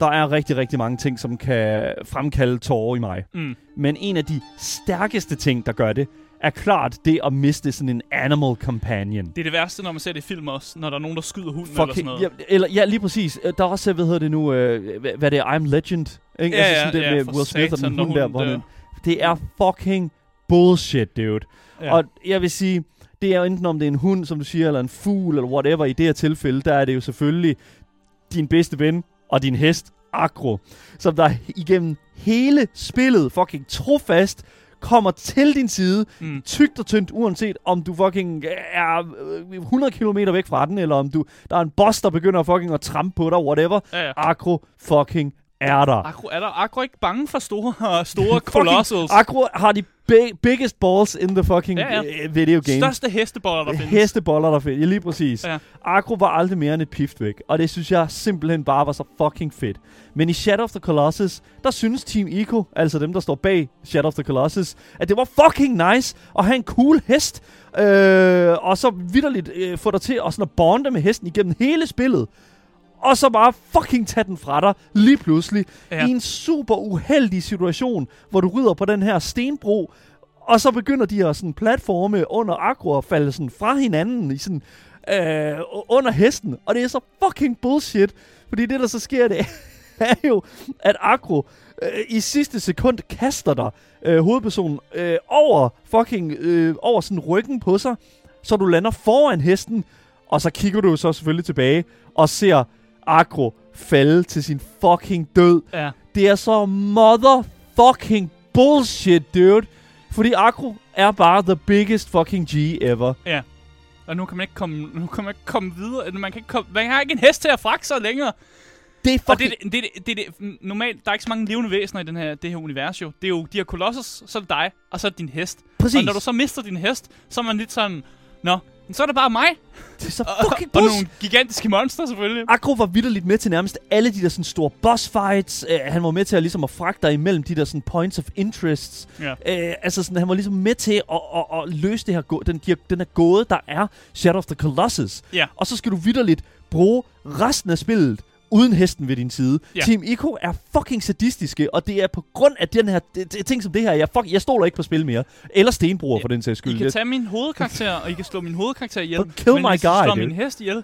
Der er rigtig, rigtig mange ting, som kan fremkalde tårer i mig. Mm. Men en af de stærkeste ting, der gør det, er klart det at miste sådan en animal companion. Det er det værste, når man ser det i film også, når der er nogen, der skyder hunden eller sådan noget. ja, eller, ja, lige præcis. Øh, Der er også, hvad hedder det nu, øh, hvad, hvad det er, I'm Legend. Ikke? Ja, altså ja, sådan det ja, med Will Smith og satan, den når hund der. Hvor den, det er fucking bullshit, dude. Ja. Ja. Og jeg vil sige, det er jo enten om det er en hund, som du siger, eller en fugl, eller whatever. I det her tilfælde, der er det jo selvfølgelig din bedste ven og din hest, Agro, som der igennem hele spillet fucking trofast kommer til din side, Mm. tygt og tyndt, uanset om du fucking er øh, 100 km væk fra den, eller om du der er en boss, der begynder fucking at trampe på dig, whatever. Ja, ja. Agro fucking er der. Agro, er der Agro ikke bange for store, *laughs* store colossals? Agro har de bi- biggest balls in the fucking Ja, ja. øh, video game. Største hesteboller, der findes. Hesteboller, der findes. Ja, lige præcis. Ja. Agro var aldrig mere end et pift væk, og det synes jeg simpelthen bare var så fucking fedt. Men i Shadow of the Colossus, der synes Team Ico, altså dem, der står bag Shadow of the Colossus, at det var fucking nice at have en cool hest, øh, og så vidderligt øh, få dig til at, sådan at bonde med hesten igennem hele spillet. Og så bare fucking tage den fra dig lige pludselig Ja. i en super uheldig situation, hvor du rider på den her stenbro, og så begynder de at sådan platforme under agro og falde sådan fra hinanden i sådan, øh, under hesten. Og det er så fucking bullshit, fordi det der så sker, det *laughs* er jo, at agro øh, i sidste sekund kaster dig, øh, hovedpersonen, øh, over fucking, øh, over sådan ryggen på sig, så du lander foran hesten, og så kigger du så selvfølgelig tilbage og ser agro falde til sin fucking død. Ja. Det er så motherfucking bullshit, dude. Fordi Akro er bare the biggest fucking G ever. Og nu kan man ikke komme, nu kan man ikke komme videre. Man, kan ikke komme, man har ikke en hest til at fragte sig længere. Det er Og fucking... det, det, det, det, det, normalt, der er ikke så mange levende væsener i den her, det her univers jo. Det er jo de her kolossus, så er det dig, og så er det din hest. præcis. Og når du så mister din hest, så er man lidt sådan, Nå, men så er det bare mig. det er så Og, fucking og bullshit. nogle gigantiske monster selvfølgelig. Akro var vidderligt med til nærmest alle de der sådan store boss fights. Uh, han var med til at, ligesom at fragte dig imellem de der sådan points of interests. Ja. Uh, altså sådan, han var ligesom med til at, at, at løse det her, den, de- den her gåde, der er Shadow of the Colossus. Ja. Og så skal du vidderligt bruge resten af spillet uden hesten ved din side. Ja. Team Ico er fucking sadistiske, og det er på grund af den her, det, det, ting som det her, jeg, fuck, jeg stoler ikke på spil mere. Eller stenbruger for den sags I skyld. kan tage min hovedkarakter, og I kan slå min hovedkarakter ihjel. But kill men my hvis I guy, slår dude. min hest ihjel,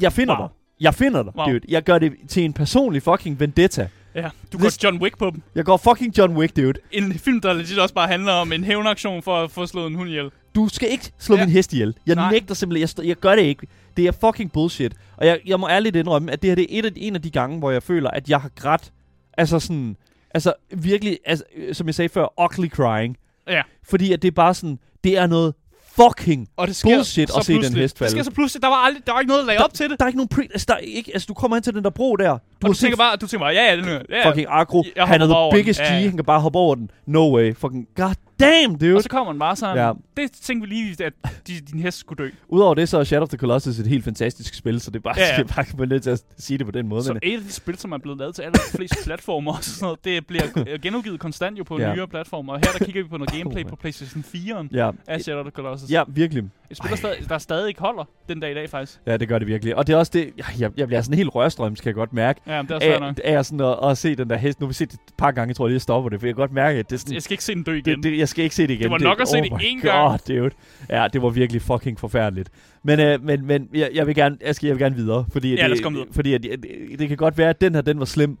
Jeg finder Wow. dig. Jeg finder dig, Wow. dude. Jeg gør det til en personlig fucking vendetta. Ja, du går John Wick på dem. Jeg går fucking John Wick, dude. En film, der legit også bare handler om en hævnaktion for at få slået en hund ihjel. Du skal ikke slå Ja. min hest ihjel. Jeg Nej. nægter simpelthen. Jeg, jeg gør det ikke. Det er fucking bullshit. Og jeg, jeg må ærligt indrømme, at det her det er et af, en af de gange, hvor jeg føler, at jeg har grædt. Altså sådan... Altså virkelig, altså, øh, som jeg sagde før, ugly crying. Ja. Fordi at det er bare sådan... Det er noget fucking... Og det sker Bullshit at se den hest falde. Det sker så pludselig. Der var, aldrig, der var ikke noget at lage op til det. Der er ikke nogen pre... Altså, der er ikke, altså, du kommer hen til den der bro der. Du Og du tænker bare, du tænker bare, ja, ja, den er, ja, fucking agro. Jeg Han er the biggest G. Ja, ja. Han kan bare hoppe over den. No way. Fucking god damn, dude. Og så kommer den bare sådan. Ja. Det tænkte vi lige, at de, din hest skulle dø. Udover det, så er Shadow of the Colossus et helt fantastisk spil, så det er bare, Ja, ja, *laughs* bare man nødt til at sige det på den måde. Så Men, et af de spil, som er blevet lavet til alle flest *laughs* platformer og sådan noget, det bliver øh, genudgivet konstant jo på Ja. nyere platformer. Og her der kigger vi på noget *laughs* gameplay Oh, på PlayStation 4 ja, af Shadow of the Colossus. ja, virkelig. Et spil, der stadig, der stadig ikke holder den dag i dag, faktisk. Ja, det gør det virkelig. Og det er også det, jeg, jeg bliver sådan helt rørstrøms, kan jeg godt mærke. Ja, det er også fair Af, nok. af sådan at, at, se den der hest. Nu har vi set det et par gange, jeg tror lige, jeg stopper det, for jeg kan godt mærke, at det er sådan... Jeg skal ikke se den dø igen. Det, det, jeg skal ikke se det igen. Det var nok at se det my én God, gang. Dude. Ja, det var virkelig fucking forfærdeligt. Men, øh, men, men jeg, jeg, vil gerne, jeg, skal, jeg vil gerne videre. Fordi, Ja, lad os det, komme videre. fordi at, det, det kan godt være, at den her, den var slem.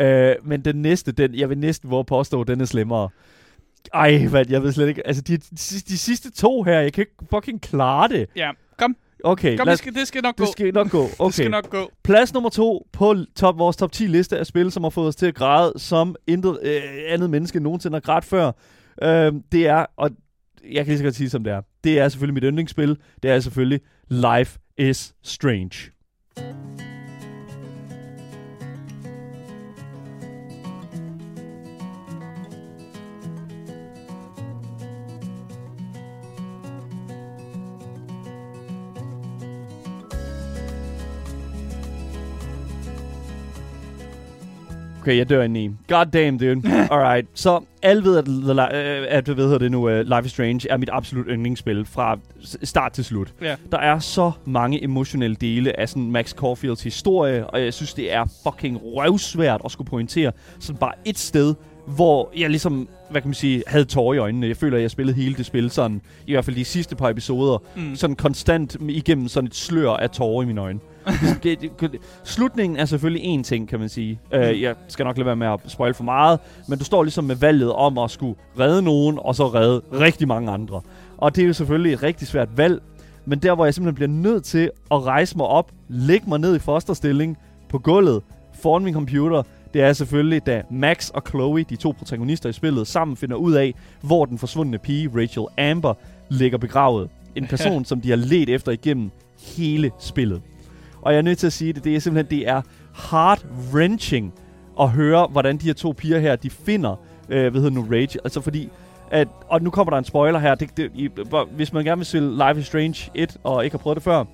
Øh, men den næste, den, jeg vil næsten våge at påstå, den er slemmere. Ej, hvad, jeg ved slet ikke. Altså, de, de, sidste- de sidste to her, jeg kan ikke fucking klare det. Ja, kom. Okay, Kom, lad, det skal, det skal nok gå. det skal nok gå. *laughs* Okay. Det skal nok gå. Plads nummer to på top, vores top 10 liste af spil, som har fået os til at græde, som intet øh, andet menneske nogensinde har grædt før. Øh, det er, og jeg kan lige så godt sige, som det er. Det er selvfølgelig mit yndlingsspil. Det er selvfølgelig Life is Strange. Okay, jeg dør ind i. God damn, dude. *laughs* Alright. Så alle ved, at, the, øh, at hvad hedder det nu, uh, Life is Strange er mit absolut yndlingsspil fra start til slut. Ja. Der er så mange emotionelle dele af sådan Max Caulfields historie, og jeg synes, det er fucking røvsvært at skulle pointere sådan bare et sted, hvor jeg ligesom, hvad kan man sige, havde tårer i øjnene. Jeg føler, at jeg spillede hele det spil sådan, i hvert fald de sidste par episoder, Mm. sådan konstant igennem sådan et slør af tårer i mine øjne. *laughs* Det- det- det- Slutningen er selvfølgelig en ting, kan man sige. Uh, jeg skal nok lade være med at spoil for meget, men du står ligesom med valget om at skulle redde nogen, og så redde rigtig mange andre. Og det er jo selvfølgelig et rigtig svært valg, men der, hvor jeg simpelthen bliver nødt til at rejse mig op, lægge mig ned i fosterstilling på gulvet foran min computer, det er selvfølgelig, da Max og Chloe, de to protagonister i spillet, sammen finder ud af, hvor den forsvundne pige, Rachel Amber, ligger begravet. En person, *laughs* som de har let efter igennem hele spillet. Og jeg er nødt til at sige det, det er simpelthen, det er heart-wrenching at høre, hvordan de her to piger her, de finder, øh, hvad hedder nu, Rachel. Altså fordi, at, og nu kommer der en spoiler her, det, det, i, hvis man gerne vil spille Life is Strange 1, og ikke har prøvet det før,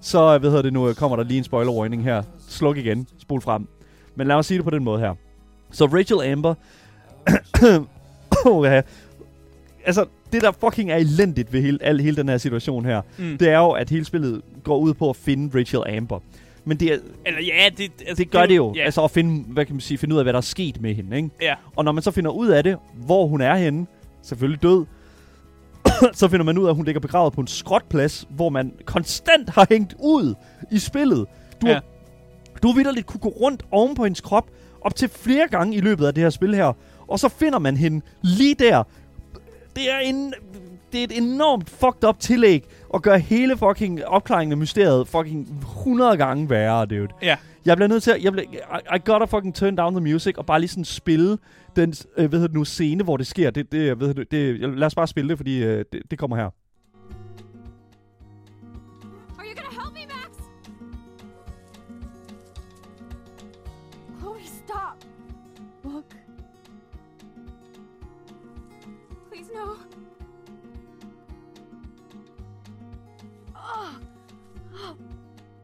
så hvad hedder det nu, kommer der lige en spoiler warning her. Sluk igen, spol frem. Men lad mig sige det på den måde her. Så Rachel Amber, *coughs* oh, ja. altså det der fucking er elendigt ved hele, al, hele den her situation her, Mm. det er jo, at hele spillet går ud på at finde Rachel Amber. Men det, er, Eller ja, det, altså, det gør det jo. Ja, Altså at finde, hvad kan man sige, finde ud af, hvad der er sket med hende, ikke? ja. Og når man så finder ud af det, hvor hun er henne, selvfølgelig død, *coughs* så finder man ud af, at hun ligger begravet på en skrotplads, hvor man konstant har hængt ud i spillet. Du, Ja. har, du vidderligt kunne gå rundt oven på hendes krop op til flere gange i løbet af det her spil her. Og så finder man hende lige der. Det er en... Det er et enormt fucked up tillæg at gøre hele fucking opklaringen af mysteriet fucking 100 gange værre, dude. Ja. Jeg bliver nødt til at... Jeg bliver, I, I gotta fucking turn down the music og bare lige sådan spille den øh, hvad hedder det nu, scene, hvor det sker. Det, det, hedder det, det, lad os bare spille det, fordi øh, det, det kommer her. Chloe, stop. Look. Please, no. Oh, oh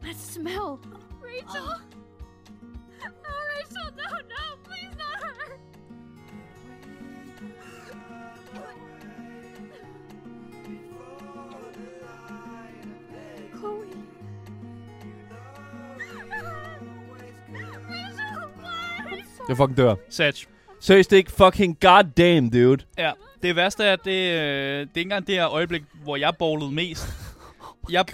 that smell. Rachel. No, Jeg fucking dør. Satch. Seriøst, det er ikke fucking goddamn, dude. Ja. Det værste er, at det, øh, det er ikke engang det her øjeblik, hvor jeg bowlede mest. Jeg,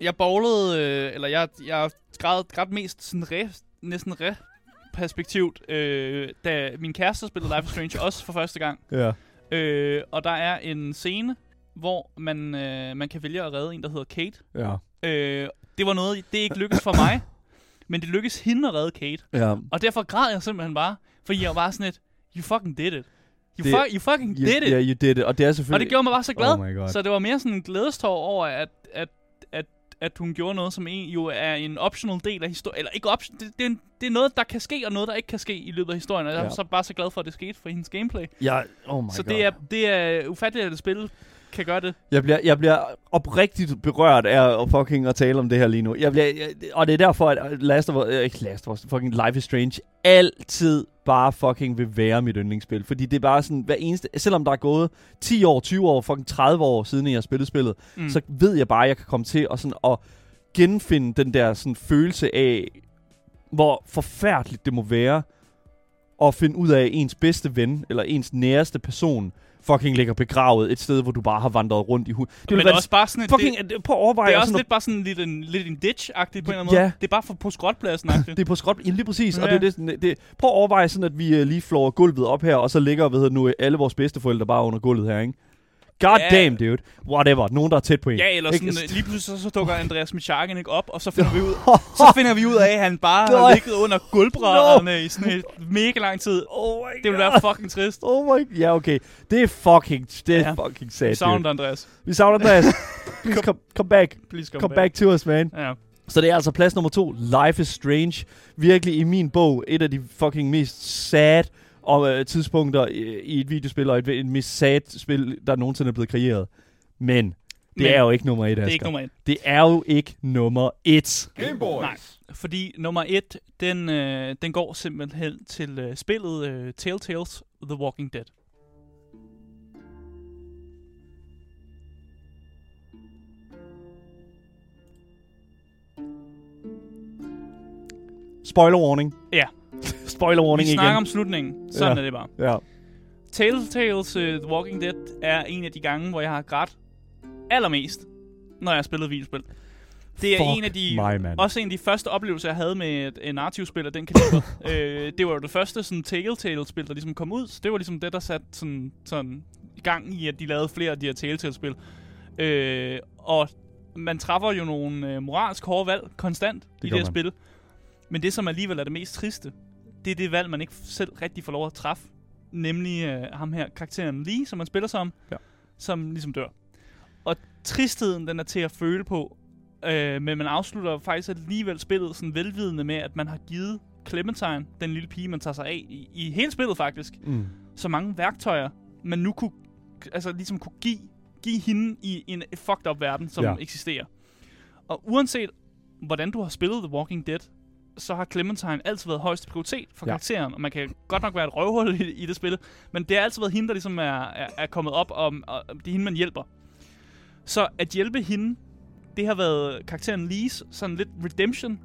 Jeg bowlede, øh, eller jeg, jeg græd, græd mest sådan re, næsten re-perspektivt, øh, da min kæreste spillede Life is Strange også for første gang. Ja. Øh, og der er en scene, hvor man, øh, man kan vælge at redde en, der hedder Kate. Ja. Øh, det var noget, det ikke lykkedes for mig, men det lykkedes hende at redde Kate. Ja. Og derfor græd jeg simpelthen bare, fordi jeg var bare sådan et, you fucking did it. You, Det- fuck, you fucking You, did it. yeah, you did it. Og det er og selvfølgelig... det gjorde mig bare så glad. Oh. Så det var mere sådan en glædestår over, at, at, at, at hun gjorde noget, som en, jo er en optional del af historien. Eller ikke option, det, det, er det er noget, der kan ske, og noget, der ikke kan ske i løbet af historien. Og jeg er Ja. så bare så glad for, at det skete for hendes gameplay. Ja, oh my så god. det er, det er ufatteligt, at et spil kan gøre det. Jeg bliver, jeg bliver oprigtigt berørt af at fucking at tale om det her lige nu. Jeg bliver, jeg, og det er derfor, at Last of Us, øh, ikke Last of Us, fucking Life is Strange, altid bare fucking vil være mit yndlingsspil. Fordi det er bare sådan, hver eneste, selvom der er gået 10 år, 20 år, fucking 30 år siden, jeg har spillet spillet, Mm. så ved jeg bare, at jeg kan komme til at, sådan, at genfinde den der sådan, følelse af, hvor forfærdeligt det må være at finde ud af, at ens bedste ven, eller ens næreste person, fucking ligger begravet et sted, hvor du bare har vandret rundt i hud. Det Men være også bare sådan et, fucking, det, at overveje. det er og også lidt bare sådan lidt en, lidt en ditch-agtigt på en eller anden Ja. måde. Det er bare for, på skrotpladsen det er på skrot, ja, lige præcis. Ja. Og det, er det, sådan, det, prøv at overveje sådan, at vi uh, lige flår gulvet op her, og så ligger det nu alle vores bedsteforældre bare under gulvet her, ikke? God Ja. damn, dude. Whatever. Nogen, der er tæt på en. Ja, eller Ikke? sådan, øh, lige pludselig så, så dukker Andreas Micharken ikke op, og så finder vi ud, *laughs* så finder vi ud af, at han bare har ligget under gulvbrædderne i sådan et mega lang tid. *laughs* Oh my Det vil være fucking trist. Oh my Ja, okay. Det er fucking, det er Ja. fucking sad, Vi savner dig, Andreas. Vi savner Andreas. *laughs* Please come, come back. Please come, Come back to us, man. Ja. Så det er altså plads nummer to. Life is Strange. Virkelig i min bog et af de fucking mest sad og, øh, tidspunkter i, i et videospil, og et, et mest sad spil, der nogensinde er blevet kreeret. Men det Men er jo ikke nummer et, Det er Asger. ikke nummer et. Det er jo ikke nummer et. Game Boys. Nej. Fordi nummer et, den, øh, den går simpelthen til øh, spillet øh, Telltales The Walking Dead. Spoiler warning. Ja. *laughs* Spoiler Vi warning snakker igen. om slutningen. Sådan Ja. er det bare. Ja. Telltales uh, The Walking Dead er en af de gange, hvor jeg har grædt allermest, når jeg har spillet videospil. Det er Fuck en af de mig, også en af de første oplevelser, jeg havde med et, et narrativspil af den kaliber. *laughs* øh, det var jo det første sådan Telltale-spil, der ligesom kom ud. Så det var ligesom det, der satte sådan, sådan i gang i, at de lavede flere af de her Telltale-spil. Øh, og man træffer jo nogle øh, moralsk hårde valg konstant det i det her man. spil. Men det, som alligevel er det mest triste, det er det valg, man ikke selv rigtig får lov at træffe. Nemlig øh, ham her, karakteren Lee, som man spiller som, Ja. som ligesom dør. Og tristheden, den er til at føle på, øh, men man afslutter faktisk alligevel spillet sådan velvidende med, at man har givet Clementine, den lille pige, man tager sig af, i, i hele spillet faktisk, Mm. så mange værktøjer, man nu kunne, altså ligesom kunne give, give hende i en fucked up verden, som Ja. eksisterer. Og uanset hvordan du har spillet The Walking Dead, så har Clementine altid været højeste prioritet for Ja. karakteren, og man kan godt nok være et røvhul i, i det spil, men det har altid været hende, der ligesom er, er, er kommet op, og, og det er hende, man hjælper. Så at hjælpe hende, det har været karakteren Lees sådan lidt redemption,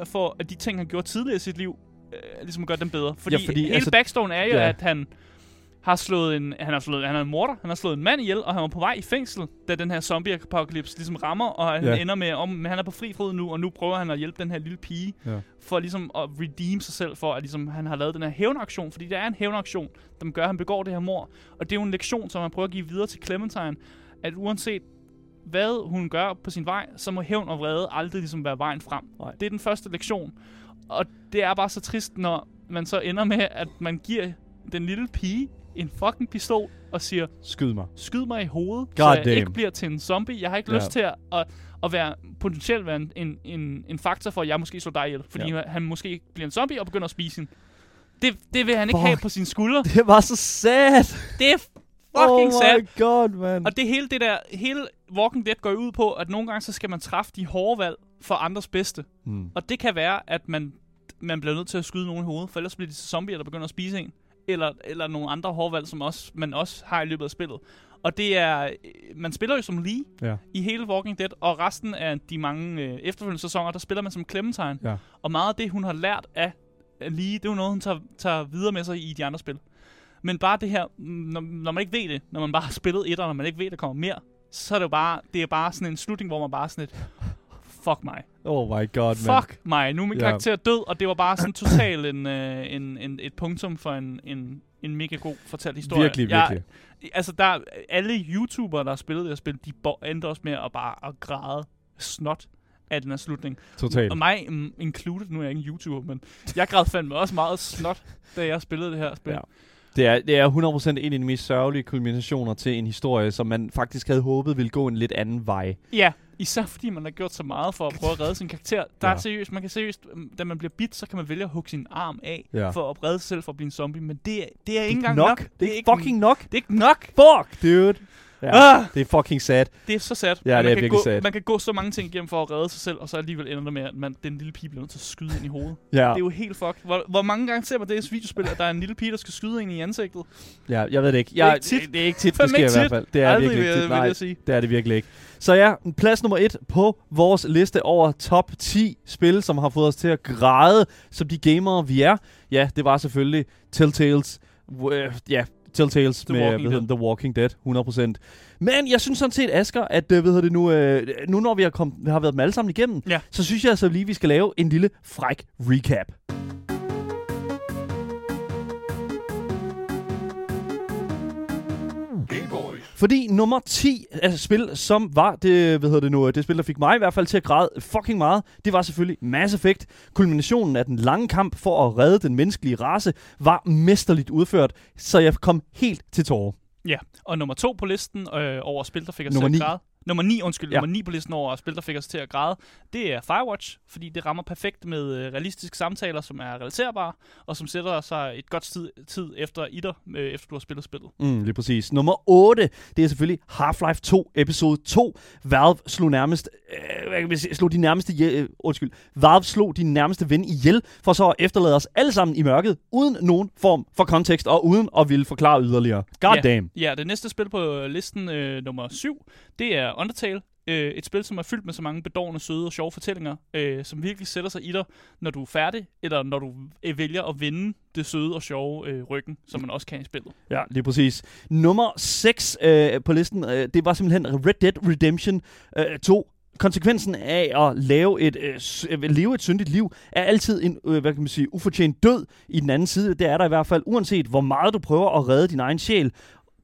øh, for at de ting, han gjorde tidligere i sit liv, øh, ligesom gør dem bedre. Fordi, Ja, fordi, hele altså- altså, backstory er jo, ja. at han har slået en, han har slået, han er en morder, han har slået en mand ihjel, og han var på vej i fængsel, da den her zombie-apocalypse ligesom rammer, og han ja. ender med, om, men han er på fri fod nu, og nu prøver han at hjælpe den her lille pige, Ja. for ligesom at redeem sig selv, for at ligesom, han har lavet den her hævnaktion, fordi det er en hævnaktion, der gør, at han begår det her mor. Og det er jo en lektion, som han prøver at give videre til Clementine, at uanset hvad hun gør på sin vej, så må hævn og vrede aldrig ligesom være vejen frem. Nej. Det er den første lektion. Og det er bare så trist, når man så ender med, at man giver den lille pige en fucking pistol og siger, Skyd mig. skyd mig i hovedet, God så jeg damn. ikke bliver til en zombie. Jeg har ikke Ja. lyst til at, at, at være potentielt være en, en, en, en faktor for, at jeg måske slår dig ihjel. Fordi Ja. han måske bliver en zombie og begynder at spise hende. Det, det vil han ikke Fuck. have på sine skuldre. Det var så sad. Det er fucking oh sad. my god, man. Og det hele det der, hele Walking Dead går ud på, at nogle gange så skal man træffe de hårde valg for andres bedste. Mm. Og det kan være, at man, man bliver nødt til at skyde nogen i hovedet, for ellers bliver de zombier, der begynder at spise en. Eller, eller nogle andre hårde valg, som også, man også har i løbet af spillet. Og det er, øh, man spiller jo som Lee Ja. i hele Walking Dead, og resten af de mange øh, efterfølgende sæsoner, der spiller man som Clementine. Ja. Og meget af det, hun har lært af Lee, det er jo noget, hun tager, tager videre med sig i de andre spil. Men bare det her, når, når man ikke ved det, når man bare har spillet et, og når man ikke ved, der kommer mere, så er det jo bare, det er bare sådan en slutning, hvor man bare sådan et, fuck mig. Oh my god, man. Fuck mig. Nu er min Ja. karakter død, og det var bare sådan totalt en, *laughs* øh, en, en, et punktum for en, en, en mega god fortalt historie. Virkelig, Jeg- virkelig. altså, der, alle YouTubere, der har spillet det her spil, de endte også med at bare at græde snot af den her slutning. Totalt. Og mig included, nu er jeg ikke en YouTuber, men jeg græd fandme også meget snot, da jeg spillede det her spil. Ja. Det er, det er 100% en af de mest sørgelige kulminationer til en historie, som man faktisk havde håbet ville gå en lidt anden vej. Ja, især fordi man har gjort så meget for at prøve at redde sin karakter. Der Ja. er seriøst, man kan seriøst, mm, da man bliver bit, så kan man vælge at hugge sin arm af, Ja. for at redde sig selv for at blive en zombie, men det, er- det er ikke Det er engang nok. nok. Det er ikke fucking nok. Det er ikke nok. Fuck, dude. Ja, Ah, det er fucking sad. det er så sad. Ja, det er man kan virkelig gå, sad. Man kan gå så mange ting igennem for at redde sig selv, og så alligevel ender det med, at man, den lille pige bliver nødt til at skyde ind i hovedet. Ja, Det er jo helt fucked. Hvor, hvor mange gange ser man det i videospil, at der er en lille pige, der skal skyde ind i ansigtet? ja, jeg ved det ikke. er Jeg, ikke tit. Det er ikke tit, det sker i ikke hvert tit. fald. Det er Aldrig, virkelig vil, ikke tit. vil Nej, jeg sige. det er det virkelig ikke. Så ja, plads nummer et på vores liste over top 10 spil, som har fået os til at græde som de gamere, vi er. Ja, det var selvfølgelig Telltales. Uh, ja, Telltales The med Walking den, The Walking Dead, 100%. Men jeg synes sådan set, Asger, at øh, hedder det nu, øh, nu når vi har, kom, har været dem alle sammen igennem, Ja. så synes jeg altså lige, vi skal lave en lille fræk recap. Fordi nummer 10 altså spil, som var det, hvad hedder det nu, det spil, der fik mig i hvert fald til at græde fucking meget, det var selvfølgelig Mass Effect. Kulminationen af den lange kamp for at redde den menneskelige race var mesterligt udført, så jeg kom helt til tårer. Ja, og nummer to på listen øh, over spil, der fik os til at græde. Nummer 9, undskyld. Ja. Nummer 9 på listen over spil, der fik os til at græde, det er Firewatch, fordi det rammer perfekt med øh, realistiske samtaler, som er relaterbare, og som sætter sig et godt tid, tid efter i dig, øh, efter du har spillet spillet. Mm, lige præcis. Nummer 8, det er selvfølgelig Half-Life 2, episode 2. Valve slog nærmest, øh, hvad kan man sige, slog de nærmeste, øh, undskyld, Valve slog de nærmeste ven ihjel, for så at efterlade os alle sammen i mørket, uden nogen form for kontekst, og uden at ville forklare yderligere. God Ja. damn. Ja, det næste spil på listen, øh, nummer 7, det er Undertale. Øh, et spil, som er fyldt med så mange bedårende, søde og sjove fortællinger, øh, som virkelig sætter sig i dig, når du er færdig, eller når du øh, vælger at vinde det søde og sjove øh, ryggen, som man også kan i spillet. Ja, lige præcis. Nummer 6 øh, på listen, øh, det var simpelthen Red Dead Redemption øh, 2. Konsekvensen af at lave et, øh, øh, leve et syndigt liv er altid en øh, hvad kan man sige, ufortjent død i den anden side. Det er der i hvert fald, uanset hvor meget du prøver at redde din egen sjæl.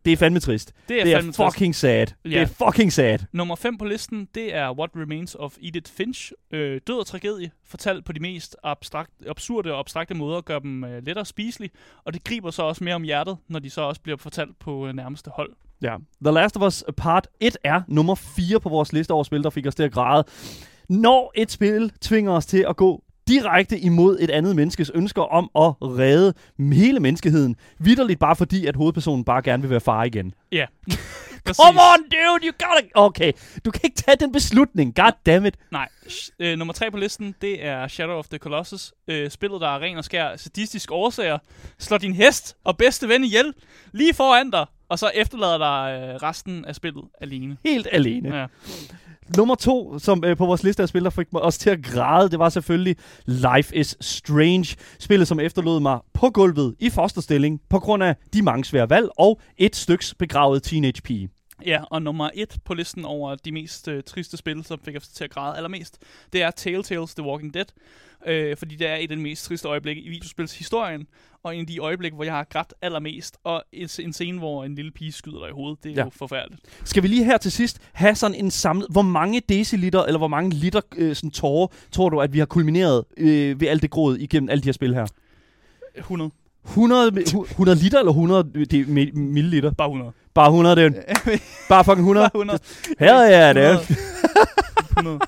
Det er fandme trist. Det er, Det er fandme trist. fucking sad. Det Ja. er fucking sad. Nummer 5 på listen, det er What Remains of Edith Finch. Øh, død og tragedie, fortalt på de mest abstrakt, absurde og abstrakte måder, gør dem øh, lettere spiselige, og det griber så også mere om hjertet, når de så også bliver fortalt på øh, nærmeste hold. Ja. The Last of Us Part 1 er nummer 4 på vores liste over spil, der fik os til at græde. Når et spil tvinger os til at gå direkte imod et andet menneskes ønsker om at redde hele menneskeheden, vidderligt bare fordi, at hovedpersonen bare gerne vil være far igen. Ja. *laughs* Come on, dude, you gotta... Okay, du kan ikke tage den beslutning. God damn it. Nej. Øh, nummer 3 på listen, det er Shadow of the Colossus. Øh, spillet, der er ren og skær sadistisk årsager. Slår din hest og bedste ven ihjel lige foran dig, og så efterlader dig øh, resten af spillet alene. Helt alene. Ja. Nummer to, som øh, på vores liste af spil, der fik mig også til at græde, det var selvfølgelig Life is Strange. Spillet, som efterlod mig på gulvet i fosterstilling på grund af de mange svære valg og et styks begravet teenage pige. Ja, og nummer et på listen over de mest øh, triste spil, som fik os til at græde allermest, det er Telltales The Walking Dead. Øh, fordi det er et af de mest triste øjeblikke i videospils historien, og en af de øjeblikke, hvor jeg har grædt allermest, og en, en scene, hvor en lille pige skyder dig i hovedet, det er Ja. jo forfærdeligt. Skal vi lige her til sidst have sådan en samlet... Hvor mange deciliter, eller hvor mange liter øh, sådan tårer, tror du, at vi har kulmineret øh, ved alt det gråd igennem alle de her spil her? 100. 100, mi- hu- 100 liter eller 100 det, er mi- milliliter? Bare 100. Bare 100, det er *laughs* bare fucking 100. Bare 100. Hell yeah, det 100.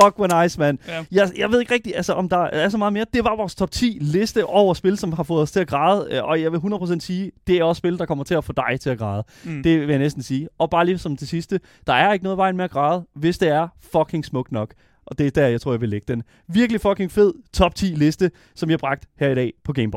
Fuck, hvor nice, man. Ja. Jeg, jeg ved ikke rigtigt, altså, om der er så meget mere. Det var vores top 10 liste over spil, som har fået os til at græde. øh, Og jeg vil 100% sige, det er også spil, der kommer til at få dig til at græde. Mm. Det vil jeg næsten sige. Og bare lige som det sidste, der er ikke noget vejen med at græde, hvis det er fucking smukt nok. Og det er der, jeg tror, jeg vil lægge den. Virkelig fucking fed top 10 liste, som jeg har bragt her i dag på Game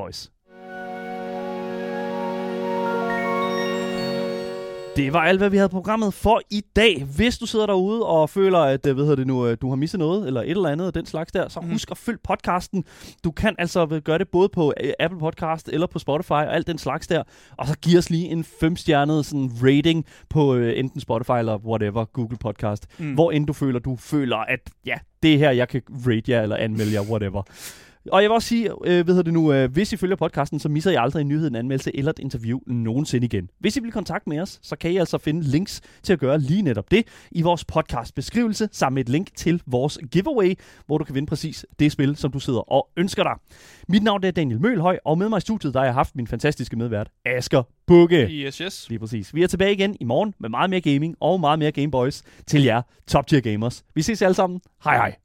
Det var alt, hvad vi havde programmet for i dag. Hvis du sidder derude og føler, at øh, hvad hedder det nu, øh, du har misset noget, eller et eller andet af den slags der, så Mhm. husk at følge podcasten. Du kan altså gøre det både på øh, Apple Podcast eller på Spotify og alt den slags der. Og så giv os lige en femstjernet sådan rating på øh, enten Spotify eller whatever, Google Podcast. Mm. Mm. Hvor end du føler, du føler, at ja, det er her, jeg kan rate jer eller anmelde jer, whatever. Og jeg vil også sige, øh, hedder det nu, øh, hvis I følger podcasten, så misser I aldrig en nyhed, en anmeldelse eller et interview nogensinde igen. Hvis I vil kontakte med os, så kan I altså finde links til at gøre lige netop det i vores podcast beskrivelse, sammen med et link til vores giveaway, hvor du kan vinde præcis det spil, som du sidder og ønsker dig. Mit navn er Daniel Mølhøj, og med mig i studiet, der har jeg haft min fantastiske medvært, Asger Bukke. Yes, yes. Lige præcis. Vi er tilbage igen i morgen med meget mere gaming og meget mere Gameboys til jer top tier gamers. Vi ses alle sammen. Hej hej.